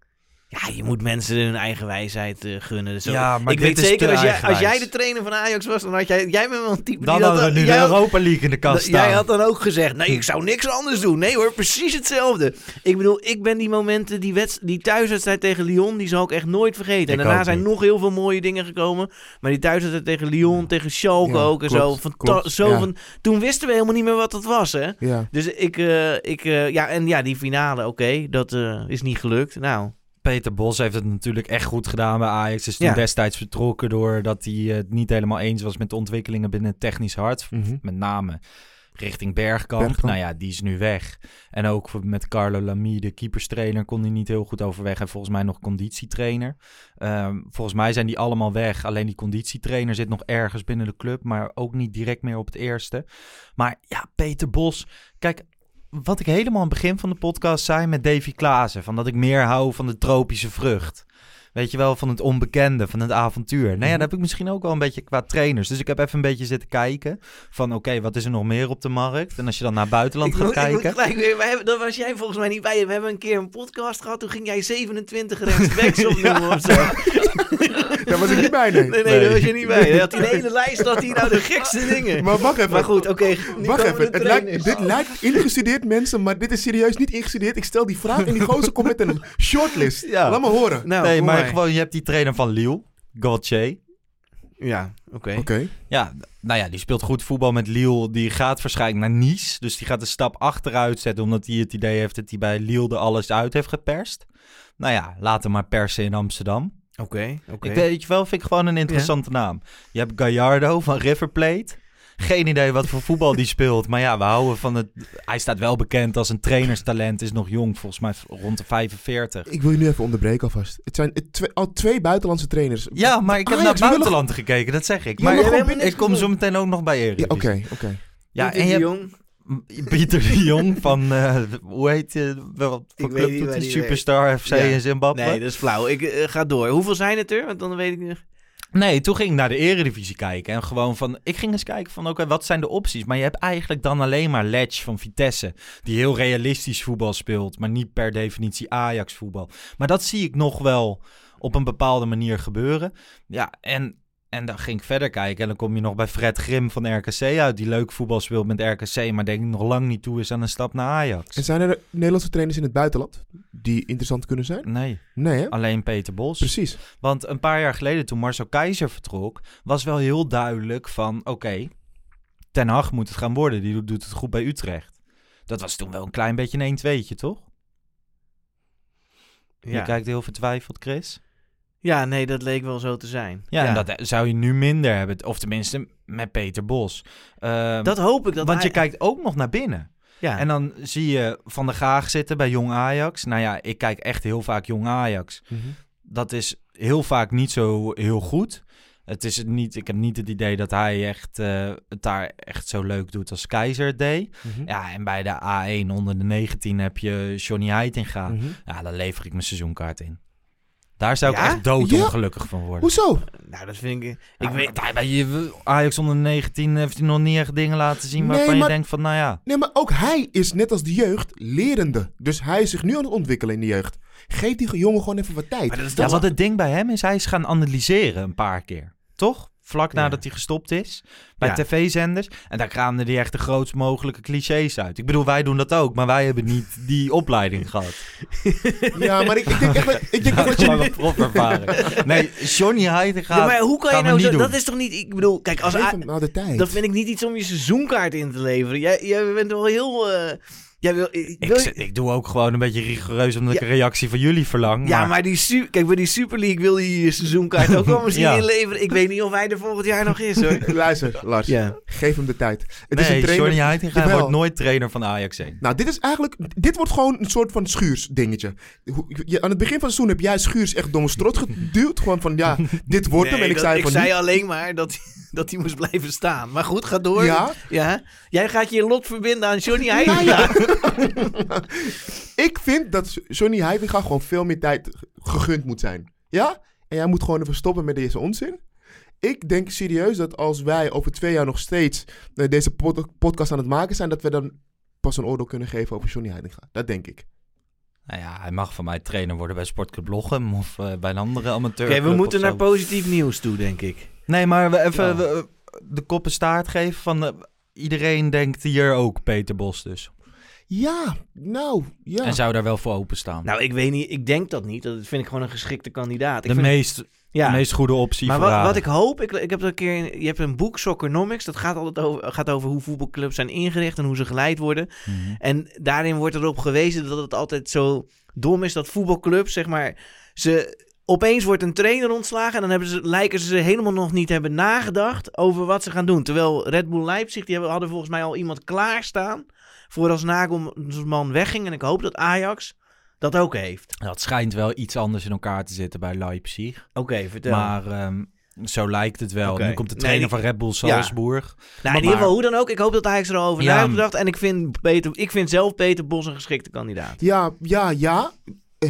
Ja, je moet mensen hun eigen wijsheid eh, gunnen. Zo. Ja, maar ik weet zeker, als jij, als jij de trainer van Ajax was, dan had jij... Jij bent wel een type Dan die dat... hadden we nu de Europa League in de kast dat- staan. Jij had dan ook gezegd, nee, ik zou niks anders doen. Nee hoor, precies hetzelfde. Ik bedoel, ik ben die momenten, die, wedst- die thuiswedstrijd tegen Lyon, die zal ik echt nooit vergeten. en Ik daarna zijn niet. nog heel veel mooie dingen gekomen. Maar die thuiswedstrijd tegen Lyon, tegen Schalke Ja, ook en zo. Klopt, zo ja. van, toen wisten we helemaal niet meer wat het was, hè. Ja. Dus ik, eh, ik eh, ja, en ja, die finale, oké, dat is niet gelukt. Nou, Peter Bos heeft het natuurlijk echt goed gedaan bij Ajax. Is toen Ja. destijds vertrokken doordat hij het niet helemaal eens was met de ontwikkelingen binnen het technisch hart. Mhm. Met name richting Bergkamp. Bergkamp. Nou ja, die is nu weg. En ook met Carlo Lamy, de keeperstrainer, kon hij niet heel goed overweg. En volgens mij nog conditietrainer. Ehm, volgens mij zijn die allemaal weg. Alleen die conditietrainer zit nog ergens binnen de club. Maar ook niet direct meer op het eerste. Maar ja, Peter Bos. Kijk, wat ik helemaal aan het begin van de podcast zei met Davy Klaassen. Van dat ik meer hou van de tropische vrucht. Weet je wel, van het onbekende, van het avontuur. Nou ja, dat heb ik misschien ook wel een beetje qua trainers. Dus ik heb even een beetje zitten kijken van oké, wat is er nog meer op de markt? En als je dan naar buitenland Ik gaat moet- ik moet kijken... gelijk weer, wij hebben, daar was jij volgens mij niet bij. We hebben een keer een podcast gehad. Toen ging jij 27 rechtsbacks opnoemen of zo. Daar was ik niet bij, nee. Nee, nee, daar was je niet bij. Hij had die een hele lijst, had hij nou de gekste dingen. Maar wacht even. Maar goed, oké. nu Wacht komen even, het lijkt, dit lijkt ingestudeerd mensen, maar dit is serieus niet ingestudeerd. Ik stel die vraag en die gozer komt met een shortlist. Ja. Laat me horen. Nou, nee, kom gewoon, je hebt die trainer van Lille, Gauthier. Ja, oké. Oké. Ja, nou ja, die speelt goed voetbal met Lille. Die gaat waarschijnlijk naar Nice. Dus die gaat een stap achteruit zetten. Omdat hij het idee heeft dat hij bij Lille er alles uit heeft geperst. Nou ja, laat hem maar persen in Amsterdam. Oké, oké. Ik weet je wel, vind ik gewoon een interessante naam. Je hebt Gallardo van River Plate. Geen idee wat voor voetbal die speelt. Maar ja, we houden van het... Hij staat wel bekend als een trainerstalent. Is nog jong, volgens mij rond de 45. Ik wil je nu even onderbreken alvast. Het zijn twee- al twee buitenlandse trainers. Ja, maar ik heb Ajax, naar willen- buitenland gekeken, dat zeg ik. Ja, Maar, ik- kom zo meteen ook nog bij Ja, Eredivisie. oké, oké. Ja, Pieter en je de hebt Jong. Pieter de Jong van, eh, hoe heet je, wel, Ik weet niet Superstar FC Ja. in Zimbabwe? Nee, dat is flauw. Ik eh, ga door. Hoeveel zijn het er? Want dan weet ik niet. Nee, toen ging ik naar de eredivisie kijken. En gewoon van, ik ging eens kijken van, oké, wat zijn de opties? Maar je hebt eigenlijk dan alleen maar Ledge van Vitesse. Die heel realistisch voetbal speelt, maar niet per definitie Ajax voetbal. Maar dat zie ik nog wel op een bepaalde manier gebeuren. Ja, en, en dan ging ik verder kijken. En dan kom je nog bij Fred Grim van RKC uit. Die leuk voetbal speelt met RKC, maar denk ik nog lang niet toe is aan een stap naar Ajax. En zijn er Nederlandse trainers in het buitenland die interessant kunnen zijn? Nee, Nee, hè? alleen Peter Bos. Precies. Want een paar jaar geleden, toen Marcel Keizer vertrok, was wel heel duidelijk van: oké, Ten Hag moet het gaan worden. Die doet- het goed bij Utrecht. Dat was toen wel een klein beetje een 1-2'tje, toch? Je kijkt heel vertwijfeld, Chris. Ja, nee, dat leek wel zo te zijn. Ja, en dat zou je nu minder hebben. Of tenminste, met Peter Bos. Ehm, dat hoop ik. Dat want je kijkt ook nog naar binnen. Ja. En dan zie je Van der Gaag zitten bij Jong Ajax. Nou ja, ik kijk echt heel vaak Jong Ajax. Mhm. dat is heel vaak niet zo heel goed. Het is niet, ik heb niet het idee dat hij echt, eh, het daar echt zo leuk doet als Keizer het deed. Mhm. Ja, en bij de A1 onder de 19 heb je Johnny Heitinga. Mhm. Ja, daar lever ik mijn seizoenkaart in. Daar zou ik Ja? echt doodongelukkig van worden. Hoezo? Nou, dat vind ik... Ik Ik weet... weet, bij je, Ajax onder de 19 heeft hij nog niet echt dingen laten zien Nee, waarvan maar- je denkt van, nou ja. Nee, maar ook hij is net als de jeugd lerende. Dus hij is zich nu aan het ontwikkelen in de jeugd. Geef die jongen gewoon even wat tijd. Maar dat is Ja, toch wat het ding bij hem is, hij is gaan analyseren een paar keer. Toch? Vlak Ja. nadat hij gestopt is. Bij Ja. tv-zenders. En daar kraamde hij echt de grootst mogelijke clichés uit. Ik bedoel, wij doen dat ook. Maar wij hebben niet die opleiding gehad. Ja, maar ik, ik denk echt... Ik denk Dat je... profervaring. Nee, Johnny Heitinga Ja, maar hoe kan je nou... zo- doen. Dat is toch niet... Ik bedoel, kijk, als... Nou de tijd. Dat vind ik niet iets om je seizoenkaart in te leveren. Jij, jij bent wel heel... eh, jij wil, wil Ik, je- ik doe ook gewoon een beetje rigoureus omdat Ja. ik een reactie van jullie verlang. ja, maar die, su- kijk, bij die Super League wil je je seizoenkaart ook wel misschien Ja. inleveren. Ik weet niet of hij er volgend jaar nog is, hoor. Luister, Lars. Ja. Geef hem de tijd. Het is een trainer... Johnny Heitinga Jawel. wordt nooit trainer van Ajax 1. Nou, dit is eigenlijk... Dit wordt gewoon een soort van schuursdingetje. Hoe- je- Aan het begin van het seizoen heb jij Schuurs echt mijn strot geduwd. Gewoon van, ja, dit wordt hem. En ik dat- zei ik van zei niet. alleen maar dat, dat hij moest blijven staan. Maar goed, ga door. Ja? ja? Jij gaat je lot verbinden aan Johnny Nou Heitinga. ja. ik vind dat Johnny Heitinga gewoon veel meer tijd gegund moet zijn. Ja? En jij moet gewoon even stoppen met deze onzin. Ik denk serieus dat als wij over twee jaar nog steeds eh, deze pod- podcast aan het maken zijn, dat we dan pas een oordeel kunnen geven over Johnny Heitinga. Dat denk ik. Nou ja, hij mag van mij trainer worden bij Sportclub Lochem of eh, bij een andere amateur. Oké, we moeten naar positief nieuws toe, denk ik. Nee, maar we even Ja. we- de kop en staart geven van... eh, iedereen denkt hier ook Peter Bos dus. Ja, nou, ja. En zou daar wel voor openstaan. Nou, ik weet niet. Ik denk dat niet. Dat vind ik gewoon een geschikte kandidaat. Ik de vind- meest, ja. de meest goede optie Maar voor wat, wat ik hoop, ik, ik heb er een keer, in- je hebt een boek, Soccernomics, dat gaat altijd over, gaat over hoe voetbalclubs zijn ingericht en hoe ze geleid worden. Mhm. En daarin wordt erop gewezen dat het altijd zo dom is dat voetbalclubs, zeg maar, ze opeens wordt een trainer ontslagen en dan hebben ze, lijken ze helemaal nog niet hebben nagedacht over wat ze gaan doen. Terwijl Red Bull Leipzig, die hebben, hadden volgens mij al iemand klaarstaan voor als Nagelsman wegging. En ik hoop dat Ajax dat ook heeft. Dat schijnt wel iets anders in elkaar te zitten bij Leipzig. Oké, vertel. Maar ehm, zo lijkt het wel. Nu komt de Nee, trainer die- van Red Bull Ja. Salzburg. Nou, in ieder geval, hoe dan ook. Ik hoop dat Ajax er al over Ja. na heeft gedacht. En ik vind, Peter, ik vind zelf Peter Bos een geschikte kandidaat. Ja, ja, ja.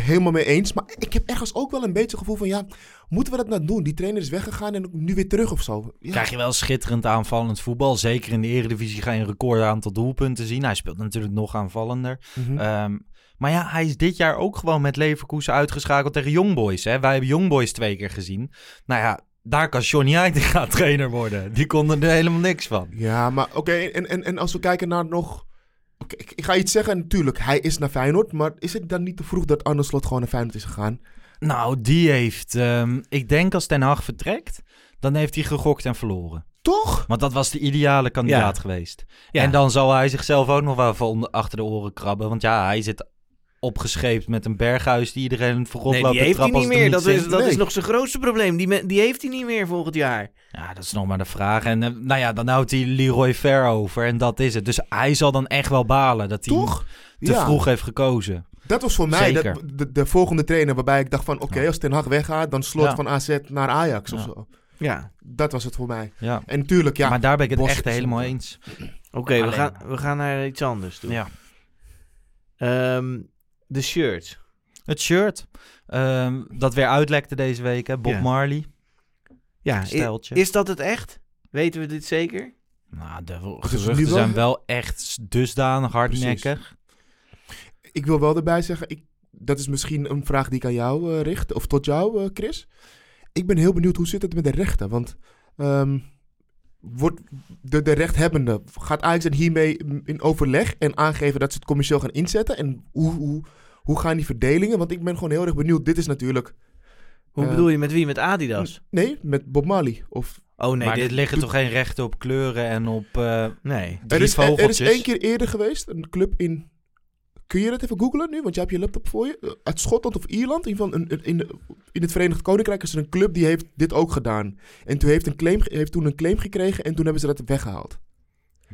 Helemaal mee eens. Maar ik heb ergens ook wel een beetje het gevoel van... Ja, moeten we dat nou doen? Die trainer is weggegaan en nu weer terug of zo. Ja. Krijg je wel schitterend aanvallend voetbal. Zeker in de Eredivisie ga je een record aantal doelpunten zien. Hij speelt natuurlijk nog aanvallender. Mhm. Ehm, maar ja, hij is dit jaar ook gewoon met Leverkusen uitgeschakeld tegen Youngboys. Hè? Wij hebben Youngboys twee keer gezien. Nou ja, daar kan Johnny Heitinga trainer worden. Die konden er helemaal niks van. Ja, maar oké. en, en, en als we kijken naar nog... Ik, ik ga iets zeggen. Natuurlijk, hij is naar Feyenoord. Maar is het dan niet te vroeg dat Arne Slot gewoon naar Feyenoord is gegaan? Nou, die heeft... ehm, ik denk als Ten Hag vertrekt, dan heeft hij gegokt en verloren. Toch? Want dat was de ideale kandidaat Ja. geweest. Ja. En dan zal hij zichzelf ook nog wel van onder- achter de oren krabben. Want ja, hij zit opgescheept met een berghuis die iedereen voorop Nee, loopt die heeft hij niet meer. Dat, is, dat is nog zijn grootste probleem. Die, die heeft hij niet meer volgend jaar. Ja, dat is nog maar de vraag. En eh, nou ja, dan houdt hij Leroy Fair over en dat is het. Dus hij zal dan echt wel balen dat hij Toch? te Ja. vroeg heeft gekozen. Dat was voor mij dat, de, de volgende trainer waarbij ik dacht van... Oké, als Ten Hag weggaat, dan slot Ja. van AZ naar Ajax of Ja. zo. Ja. Dat was het voor mij. Ja. En natuurlijk, ja... maar daar ben ik het Bos echt helemaal eens. Oké, we, gaan, we gaan naar iets anders toe. Ja. Ehm, de shirt. Het shirt, ehm, dat weer uitlekte deze week, hè? Bob Ja. Marley, Ja, i- steltje. is dat het echt? Weten we dit zeker? Nou, de is geruchten wel- zijn wel echt dusdanig hardnekkig. Ik wil wel erbij zeggen, ik, dat is misschien een vraag die ik aan jou eh, richt, of tot jou, eh, Chris. Ik ben heel benieuwd hoe zit het met de rechten, want ehm, wordt de, de rechthebbende, gaat Ajax dan hiermee in overleg en aangeven dat ze het commercieel gaan inzetten? En hoe, hoe, hoe gaan die verdelingen? Want ik ben gewoon heel erg benieuwd. Dit is natuurlijk, Hoe Eh, bedoel je met wie? Met Adidas? nee, met Bob Marley. Of, Oh nee, maar dit liggen toch geen rechten op kleuren en op eh Nee. drie er, is, er, er is één keer eerder geweest, een club in... Kun je dat even googlen nu? Want je hebt je laptop voor je. Eh, Uit Schotland of Ierland. In, ieder geval een, een- in, de- in het Verenigd Koninkrijk is er een club die heeft dit ook gedaan. En toen heeft, een claim, heeft toen een claim gekregen en toen hebben ze dat weggehaald.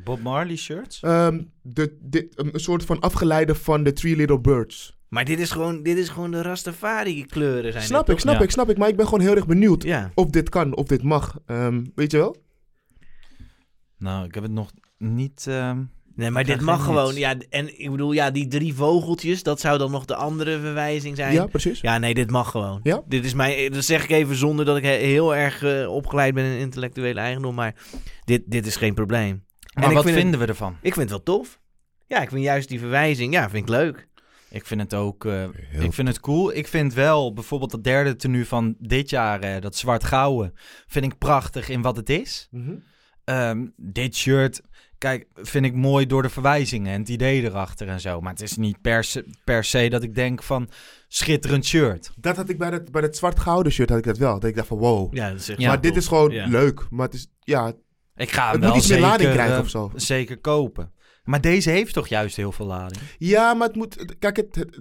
Bob Marley shirts? Ehm, de, dit, een, een soort van afgeleide van de Three Little Birds. Maar dit is gewoon, dit is gewoon de Rastafari kleuren zijn snap dit, ik, snap Ja. ik, snap ik. Maar ik ben gewoon heel erg benieuwd? Ja. of dit kan, of dit mag. Ehm, weet je wel? Nou, ik heb het nog niet... ehm, Nee, maar dit mag gewoon. Ja, en ik bedoel, ja, die drie vogeltjes, dat zou dan nog de andere verwijzing zijn. Ja, precies. Ja, nee, dit mag gewoon. Ja? Dit is mijn, dat zeg ik even zonder dat ik he- heel erg eh, opgeleid ben in intellectuele eigendom, maar dit, dit is geen probleem. Maar ik wat vind het- vinden we ervan? Ik vind het wel tof. Ja, ik vind juist die verwijzing, ja, vind ik leuk. Ik vind het ook... eh, ik vind het cool. Ik vind wel bijvoorbeeld dat derde tenue van dit jaar, eh, dat zwart-gouden, vind ik prachtig in wat het is. Mhm. Ehm, dit shirt, kijk, vind ik mooi door de verwijzingen en het idee erachter en zo. Maar het is niet per se, per se dat ik denk van schitterend shirt. Dat had ik bij het, bij het zwart-gouden shirt had ik dat wel. Dat ik dacht van wow. Ja, dat is echt Ja, maar dit is gewoon Ja. leuk. Maar het is, ja, Ik ga hem het wel moet iets meer zeker, lading krijgen eh, of zo. zeker kopen. Maar deze heeft toch juist heel veel lading? Ja, maar het moet. Kijk, het, het-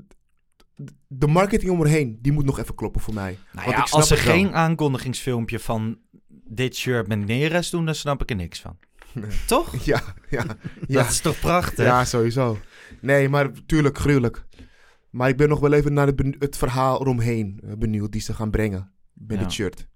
de marketing om erheen, die moet nog even kloppen voor mij. Nou ja, ik snap als ze geen aankondigingsfilmpje van dit shirt met Neres doen, dan snap ik er niks van. Toch? Ja, ja, ja, Dat is toch prachtig? ja, sowieso. Nee, maar tuurlijk, gruwelijk. Maar ik ben nog wel even naar het, het verhaal eromheen eh, benieuwd die ze gaan brengen met Ja. het shirt.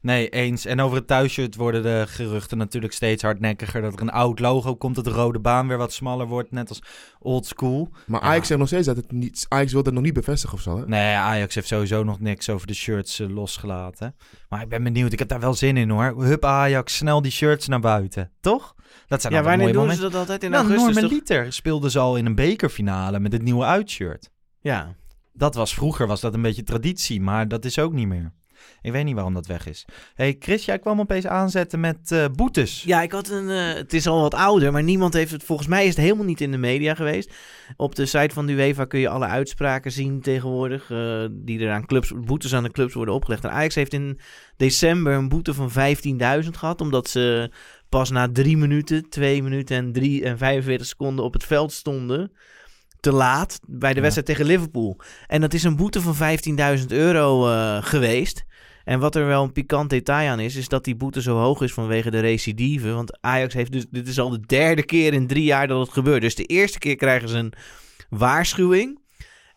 Nee, eens. En over het thuisshirt worden de geruchten natuurlijk steeds hardnekkiger. Dat er een oud logo komt, dat de rode baan weer wat smaller wordt, net als old school. Maar Ja. Ajax zegt nog steeds dat het niet. Ajax wil dat nog niet bevestigen of zo. Hè? Nee, Ajax heeft sowieso nog niks over de shirts eh, losgelaten. Maar ik ben benieuwd, ik heb daar wel zin in hoor. Hup Ajax, snel die shirts naar buiten. Toch? Dat zijn Ja, altijd wanneer mooie doen ze dat altijd in Nou, augustus? Norman toch? Liter speelde ze al in een bekerfinale met het nieuwe uitshirt. Ja. Dat was vroeger, was dat een beetje traditie, maar dat is ook niet meer. Ik weet niet waarom dat weg is. hey Chris, jij kwam opeens aanzetten met eh, boetes. Ja, ik had een. eh, het is al wat ouder, maar niemand heeft het. Volgens mij is het helemaal niet in de media geweest. Op de site van de UEFA kun je alle uitspraken zien tegenwoordig. eh, die er aan clubs, boetes aan de clubs worden opgelegd. En Ajax heeft in december een boete van 15.000 gehad. Omdat ze pas na 3 minuten, 2 minuten en 3 en 45 seconden op het veld stonden. Te laat bij de Ja. wedstrijd tegen Liverpool. En dat is een boete van 15.000 euro geweest. En wat er wel een pikant detail aan is, is dat die boete zo hoog is vanwege de recidive. Want Ajax heeft dus, dit is al de derde keer in drie jaar dat het gebeurt. Dus de eerste keer krijgen ze een waarschuwing.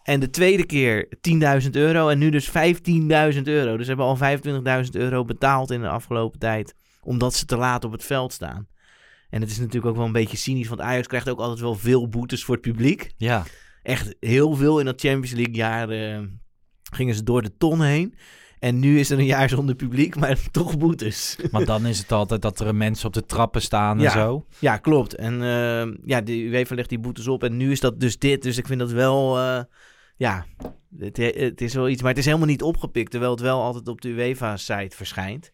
En de tweede keer 10.000 euro en nu dus 15.000 euro. Dus ze hebben al 25.000 euro betaald in de afgelopen tijd. Omdat ze te laat op het veld staan. En het is natuurlijk ook wel een beetje cynisch, want Ajax krijgt ook altijd wel veel boetes voor het publiek. Ja, echt heel veel in dat Champions League jaar eh, gingen ze door de ton heen. En nu is er een jaar zonder publiek, maar toch boetes. Maar dan is het altijd dat er mensen op de trappen staan en Ja. zo. Ja, klopt. En eh, ja, de UEFA legt die boetes op. En nu is dat dus dit. Dus ik vind dat wel... eh, ja, het, het is wel iets. Maar het is helemaal niet opgepikt. Terwijl het wel altijd op de UEFA-site verschijnt.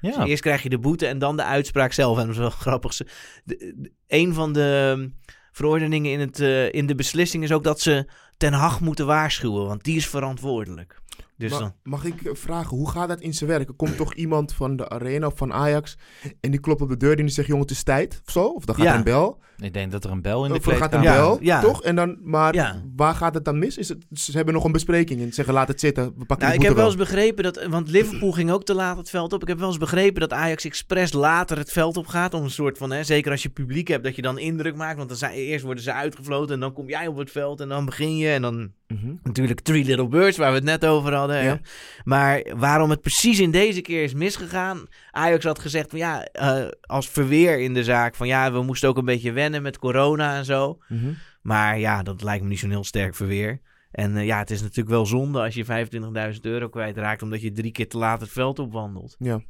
Ja. Dus eerst krijg je de boete en dan de uitspraak zelf. En dat is wel grappig. De- de- een van de um, verordeningen in, het, eh, in de beslissing is ook dat ze Ten Hag moeten waarschuwen. Want die is verantwoordelijk. Dus Ma- dan... Mag ik eh, vragen, hoe gaat dat in zijn werk? Er komt toch iemand van de arena of van Ajax en die klopt op de deur en die zegt, jongen, het is tijd of zo? Of dan gaat Ja. er een bel. Ik denk dat er een bel in de Of er gaat een kleedkamer... Ja, bel, ja. toch? En dan, maar Ja. waar gaat het dan mis? Is het, ze hebben nog een bespreking en zeggen, laat het zitten, we pakken Nou, ik heb wel eens begrepen dat. Want Liverpool ging ook te laat het veld op. Ik heb wel eens begrepen dat Ajax expres later het veld op gaat. Om een soort van. Hè, zeker als je publiek hebt, dat je dan indruk maakt. Want dan zijn, eerst worden ze uitgefloten. En dan kom jij op het veld. En dan begin je. En dan Mhm. natuurlijk Three Little Birds, waar we het net over hadden. Ja. Maar waarom het precies in deze keer is misgegaan. Ajax had gezegd van ja, eh, als verweer in de zaak. Van ja, we moesten ook een beetje wennen met corona en zo. Mhm. Maar ja, dat lijkt me niet zo'n heel sterk verweer. En eh, ja, het is natuurlijk wel zonde als je 25.000 euro kwijtraakt omdat je drie keer te laat het veld opwandelt. Ja.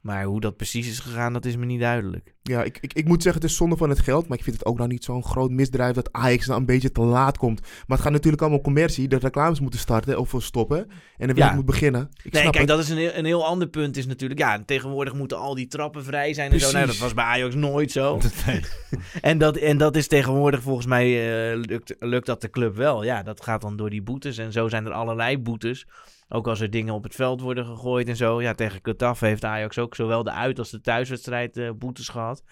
Maar hoe dat precies is gegaan, dat is me niet duidelijk. Ja, ik, ik, ik moet zeggen, het is zonde van het geld. Maar ik vind het ook nou niet zo'n groot misdrijf dat Ajax nou een beetje te laat komt. Maar het gaat natuurlijk allemaal om commercie. De reclames moeten starten of stoppen. En de werk Ja. moet beginnen. Ik nee, snap kijk, het. dat is een heel, een heel ander punt. Is natuurlijk, ja, tegenwoordig moeten al die trappen vrij zijn. En zo. Nou, dat was bij Ajax nooit zo. Nee. En dat, en dat is tegenwoordig volgens mij eh, lukt, lukt dat de club wel. Ja, dat gaat dan door die boetes. En zo zijn er allerlei boetes. Ook als er dingen op het veld worden gegooid en zo. Ja, tegen Getafe heeft Ajax ook zowel de uit- als de thuiswedstrijd eh, boetes gehad.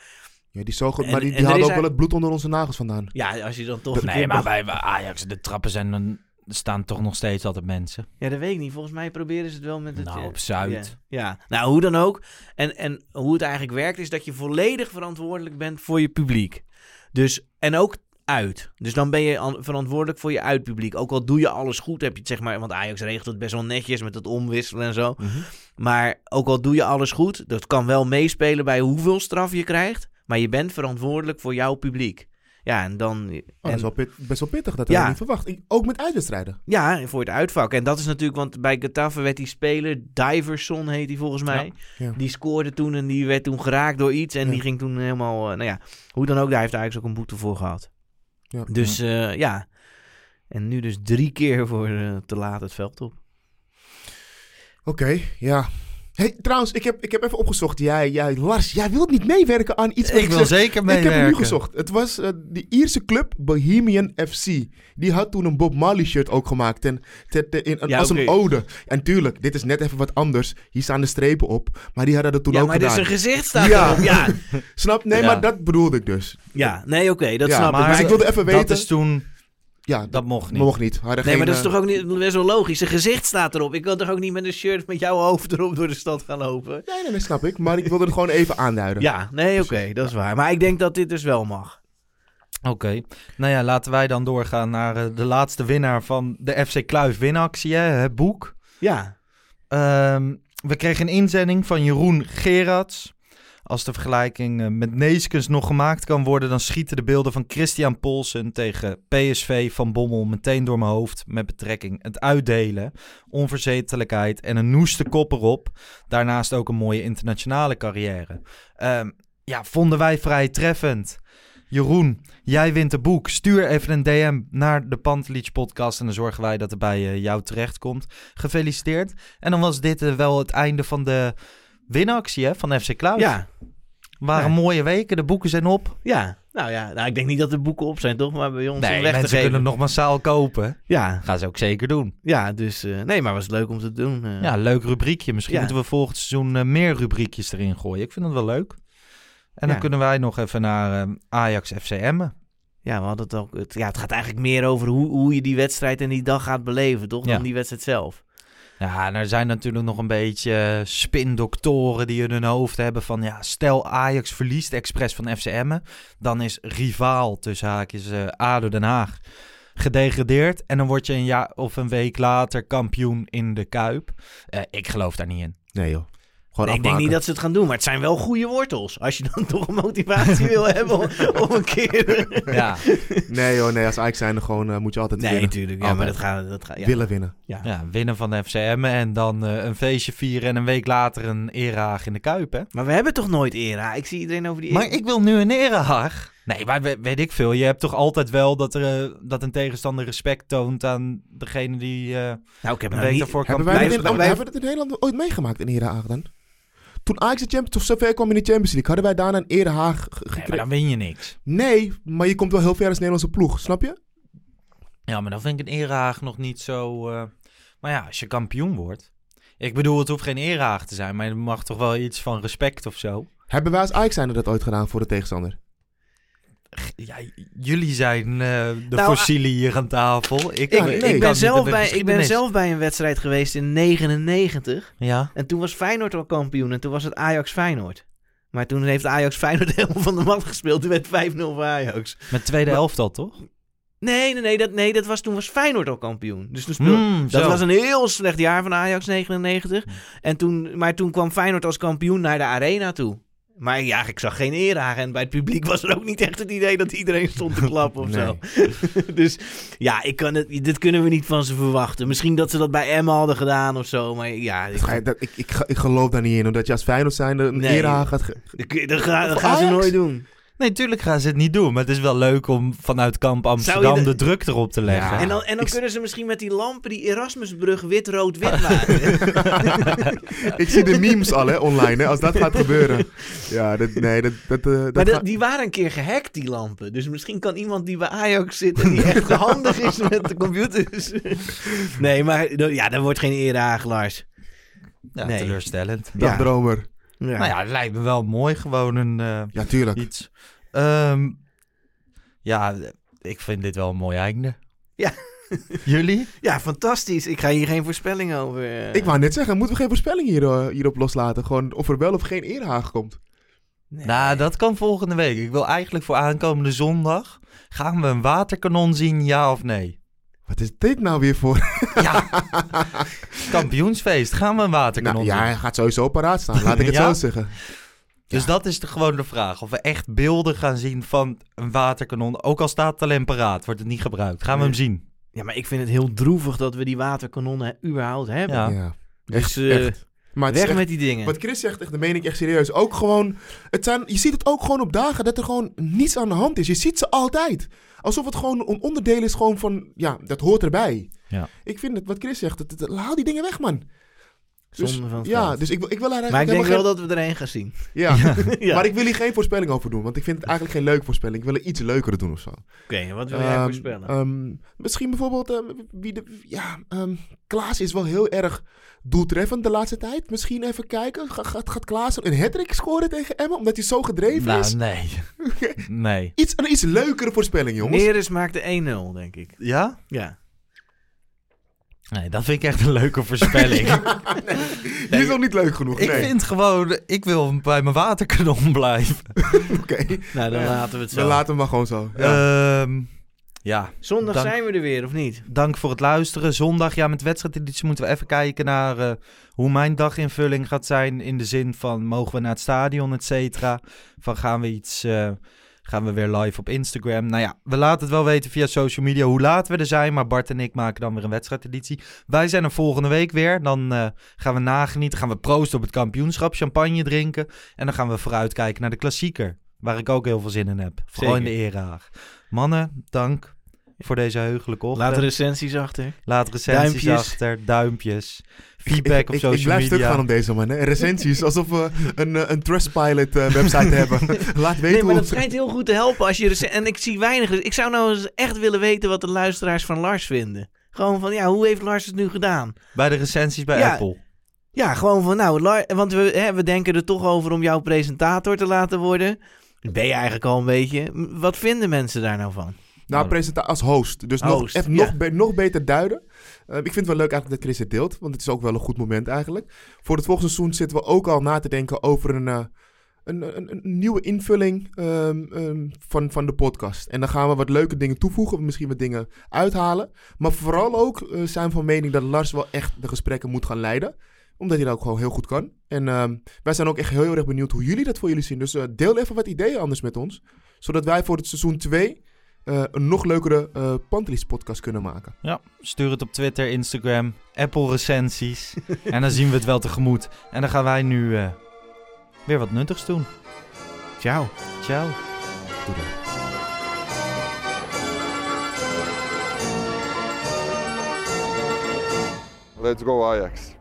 Ja, die zo goed, En- maar die, die is ook wel het bloed onder onze nagels vandaan. Ja, als je dan toch... Nee, maar bij Ajax, de trappen zijn dan... Er staan toch nog steeds altijd mensen. Ja, dat weet ik niet. Volgens mij proberen ze het wel met het... Nou, eh, op Zuid. Ja. ja, nou hoe dan ook. En, en hoe het eigenlijk werkt is dat je volledig verantwoordelijk bent voor je publiek. Dus, en ook uit. Dus dan ben je an- verantwoordelijk voor je uitpubliek. Ook al doe je alles goed, heb je het zeg maar... Want Ajax regelt het best wel netjes met het omwisselen en zo. Mhm. Maar ook al doe je alles goed, dat kan wel meespelen bij hoeveel straf je krijgt. Maar je bent verantwoordelijk voor jouw publiek. Ja, en dan... Oh, dat en- is wel pit- best wel pittig, dat Ja. had ik niet verwacht. Ik- ook met uitwedstrijden. Ja, voor het uitvak. En dat is natuurlijk, want bij Getafe werd die speler, Diverson heet hij volgens mij. Ja. Die scoorde toen en die werd toen geraakt door iets. En die ging toen helemaal, eh, nou ja, hoe dan ook, daar heeft Ajax ook een boete voor gehad. Ja. Dus eh, ja, en nu dus drie keer voor eh, te laat het veld op. Oké, ja. Hey, trouwens, ik heb, ik heb even opgezocht. Jij, jij, Lars, jij wilt niet meewerken aan iets wat Ik wil zeg. zeker Ik heb meewerken. hem nu gezocht. Het was eh, die Ierse club Bohemian FC. Die had toen een Bob Marley shirt ook gemaakt. En, in, Ja, als een ode. En tuurlijk, dit is net even wat anders. Hier staan de strepen op. Maar die hadden dat toen ja, ook maar dus gedaan. zijn gezicht staat Ja. erop. Ja, Snap? Nee, Ja. maar dat bedoelde ik dus. ja. nee, oké, dat Ja, snap maar ik. Dus Maar, ik wilde even weten. Dat is toen... ja, Dat mocht niet. mocht niet. Nee, geen, maar dat is eh, toch ook niet best wel logisch. Zijn gezicht staat erop. Ik wil toch ook niet met een shirt met jouw hoofd erop door de stad gaan lopen? Nee, nee, nee, snap ik. Maar ik wilde het gewoon even aanduiden. Ja, nee, oké, dat is waar. Maar ik denk dat dit dus wel mag. Oké. Nou ja, laten wij dan doorgaan naar eh, de laatste winnaar van de FC Kluif winactie, hè, het boek. Ja, Ehm, we kregen een inzending van Jeroen Gerards. Als de vergelijking eh, met Neeskens nog gemaakt kan worden, dan schieten de beelden van Christian Polsen tegen PSV van Bommel meteen door mijn hoofd. Met betrekking het uitdelen, onverzetelijkheid en een noeste kop erop. Daarnaast ook een mooie internationale carrière. Ehm, ja, vonden wij vrij treffend. Jeroen, jij wint het boek. Stuur even een DM naar de Pantelic podcast en dan zorgen wij dat het bij eh, jou terechtkomt. Gefeliciteerd. En dan was dit eh, wel het einde van de winactie hè, van FC Kluis. ja, Waren Ja. mooie weken, de boeken zijn op. ja. Nou ja, nou, ik denk niet dat de boeken op zijn, toch? Maar bij ons Nee, weg te mensen geven. kunnen nog massaal kopen. Ja, Gaan ze ook zeker doen. ja, dus eh, nee, maar was leuk om te doen. eh. Ja, leuk rubriekje. Misschien Ja. moeten we volgend seizoen eh, meer rubriekjes erin gooien. Ik vind dat wel leuk. En dan kunnen wij nog even naar Ajax FCM. Ja, we hadden het ook. Het, ja, het gaat eigenlijk meer over hoe, hoe je die wedstrijd en die dag gaat beleven, toch? Ja. Dan die wedstrijd zelf. Ja, en er zijn natuurlijk nog een beetje eh, spindoktoren die in hun hoofd hebben van... ja, stel Ajax verliest expres van FCM... dan is rivaal tussen haakjes eh ADO Den Haag gedegradeerd... en dan word je een jaar of een week later kampioen in de Kuip. Eh, ik geloof daar niet in. Nee joh. Gewoon ik denk niet dat ze het gaan doen, maar het zijn wel goede wortels. Als je dan toch een motivatie wil hebben om, om een keer... Ja, Nee joh, nee, als Ajax zijn gewoon eh, moet je altijd Nee, winnen. natuurlijk. Ja, maar dat gaat... Dat gaat ja. Willen winnen. Ja. ja, winnen van de FCM en dan eh, een feestje vieren en een week later een erehaag in de Kuip, hè? Maar we hebben toch nooit era? Ik zie iedereen over die... Maar ik wil nu een erehaag. Nee, maar we- weet ik veel. Je hebt toch altijd wel dat, er, eh, dat een tegenstander respect toont aan degene die eh nou, ik heb een week niet... daarvoor kan Hebben wij, in, hebben we het in Nederland ooit meegemaakt, een erehaag dan? Toen Ajax de Champions, of zover kwam in de Champions League, hadden wij daarna een erehaag ge- Nee, maar gekregen. dan win je niks. Nee, maar je komt wel heel ver als Nederlandse ploeg, snap je? Ja, maar dan vind ik een erehaag nog niet zo... eh, Maar ja, als je kampioen wordt... Ik bedoel, het hoeft geen erehaag te zijn, maar er mag toch wel iets van respect of zo. Hebben wij als Ajax zijn dat ooit gedaan voor de tegenstander? Ja, jullie zijn eh, de Nou, fossielen hier aan tafel. Ik, ik, nee. Ik kan ben, zelf bij, ik ben zelf bij een wedstrijd geweest in 99. Ja, En toen was Feyenoord al kampioen. En toen was het Ajax Feyenoord. Maar toen heeft Ajax Feyenoord helemaal van de mat gespeeld. Toen werd 5-0 voor Ajax. met tweede Maar- elftal, toch? Nee, nee, nee, dat, nee dat was, toen was Feyenoord al kampioen. Dus toen speelde, Mm, dat zo. was een heel slecht jaar van Ajax 99. En toen, maar toen kwam Feyenoord als kampioen naar de arena toe. Maar ja, ik zag geen erehaag. En bij het publiek was er ook niet echt het idee dat iedereen stond te klappen of zo. dus ja, ik kan het, dit kunnen we niet van ze verwachten. Misschien dat ze dat bij Emma hadden gedaan of zo. Maar ja, ik, Dat ga je- dat- ik, ik, ik geloof daar niet in, omdat je als Feyenoord zijn een Nee. gaat... dat, ga- dat gaan ze nooit doen. Nee, tuurlijk gaan ze het niet doen. Maar het is wel leuk om vanuit kamp Amsterdam de- de... druk erop te leggen. Ja. En dan, en dan ik- kunnen ze misschien met die lampen die Erasmusbrug wit-rood-wit maken. ik zie de memes al, hè, online, hè, als dat gaat gebeuren. Ja, dat, nee, dat... dat, eh, dat maar gaat- die waren een keer gehackt, die lampen. Dus misschien kan iemand die bij Ajax zit en die echt handig is met de computers. nee, maar ja, dat wordt geen erehaag, Lars. Ja, Nee. teleurstellend. Ja. Dagdromer. Ja. Nou ja, het lijkt me wel mooi. Gewoon een eh, Ja, tuurlijk. iets. Ehm, ja, ik vind dit wel een mooi einde. Ja. Jullie? Ja, fantastisch. Ik ga hier geen voorspelling over. eh. Ik wou net zeggen, moeten we geen voorspelling hier, eh, hierop loslaten? Gewoon of er wel of geen erehaag komt. Nee. Nou, dat kan volgende week. Ik wil eigenlijk voor aankomende zondag. Gaan we een waterkanon zien, ja of nee? Wat is dit nou weer voor... Ja. Kampioensfeest. Gaan we een waterkanon Nou, ja, hij gaat sowieso paraat staan, laat ik het Ja? zo zeggen. Dus Ja. dat is de, gewoon de vraag. Of we echt beelden gaan zien van een waterkanon. Ook al staat het alleen paraat, wordt het niet gebruikt. Gaan we hem zien? Ja, maar ik vind het heel droevig dat we die waterkanonnen überhaupt hebben. Ja. Ja. Dus Echt, eh, echt. Maar weg echt- met die dingen. Wat Chris zegt, echt, dat meen ik echt serieus. Ook gewoon, het zijn, je ziet het ook gewoon op dagen dat er gewoon niets aan de hand is. Je ziet ze altijd. Alsof het gewoon een onderdeel is gewoon van, ja, dat hoort erbij. Ja. Ik vind het, wat Chris zegt, het- haal die dingen weg, man. Dus, van ja, dus ik, wil- ik wil daar maar ik eigenlijk denk wel helemaal dat we er één gaan zien. geen- Ja. Ja. maar ik wil hier geen voorspelling over doen, want ik vind het eigenlijk geen leuke voorspelling. Ik wil er iets leukere doen of zo. Oké, wat wil jij Ehm, voorspellen? ehm, misschien bijvoorbeeld, ehm, wie de, ja, ehm, Klaas is wel heel erg doeltreffend de laatste tijd. Misschien even kijken, Ga- gaat, gaat Klaas een hat scoren tegen Emma, omdat hij zo gedreven is? Nou, nee. Nee. Iets, een iets leukere voorspelling, jongens. Neres maakte 1-0, denk ik. Ja? Ja. Nee, dat vind ik echt een leuke voorspelling. Die is nog niet leuk genoeg. Ik nee. vind gewoon, ik wil bij mijn waterkanon blijven. Oké, Nou, dan Ja. laten we het zo. dan laten we maar gewoon zo. Ja. Ja. ja, Zondag Dank- zijn we er weer, of niet? dank voor het luisteren. Zondag, ja, met wedstrijdeditie moeten we even kijken naar eh, hoe mijn daginvulling gaat zijn. In de zin van, mogen we naar het stadion, et cetera? Van, gaan we iets... eh, Gaan we weer live op Instagram. Nou ja, we laten het wel weten via social media hoe laat we er zijn. Maar Bart en ik maken dan weer een wedstrijdeditie. Wij zijn er volgende week weer. Dan eh, gaan we nagenieten. Gaan we proosten op het kampioenschap. Champagne drinken. En dan gaan we vooruitkijken naar de klassieker. Waar ik ook heel veel zin in heb. Vooral in de Zeker. erehaag. Mannen, dank voor deze heugelijke ochtend. Laat recensies achter. Laat recensies Duimpjes. achter, duimpjes. Feedback ik, op ik, social ik blijf media. stuk gaan op deze man. Hè. Recensies, alsof we een, eh, een Trustpilot eh, website hebben. Laat weten Nee, maar hoe... dat schijnt heel goed te helpen als je... En ik zie weinig... Ik zou nou eens echt willen weten wat de luisteraars van Lars vinden. Gewoon van, ja, hoe heeft Lars het nu gedaan? Bij de recensies bij Ja. Apple. Ja, gewoon van, nou, Lar- want we, hè, we denken er toch over om jou presentator te laten worden. Dat ben je eigenlijk al een beetje. Wat vinden mensen daar nou van? Nou, presenta als host. Dus nog, Host, nog, be- nog beter duiden. Eh, ik vind het wel leuk eigenlijk dat Chris het deelt. Want het is ook wel een goed moment eigenlijk. Voor het volgende seizoen zitten we ook al na te denken over een, eh, een, een, een nieuwe invulling ehm, ehm, van, van de podcast. En dan gaan we wat leuke dingen toevoegen. Misschien wat dingen uithalen. Maar vooral ook eh, zijn we van mening dat Lars wel echt de gesprekken moet gaan leiden. Omdat hij dat ook gewoon heel goed kan. En ehm, wij zijn ook echt heel erg benieuwd hoe jullie dat voor jullie zien. Dus deel even wat ideeën anders met ons. Zodat wij voor het seizoen 2 eh, een nog leukere uh, Pantelis podcast kunnen maken. Ja, stuur het op Twitter, Instagram, Apple recensies. en dan zien we het wel tegemoet. En dan gaan wij nu uh, weer wat nuttigs doen. Ciao. Ciao. Doei. Let's go Ajax.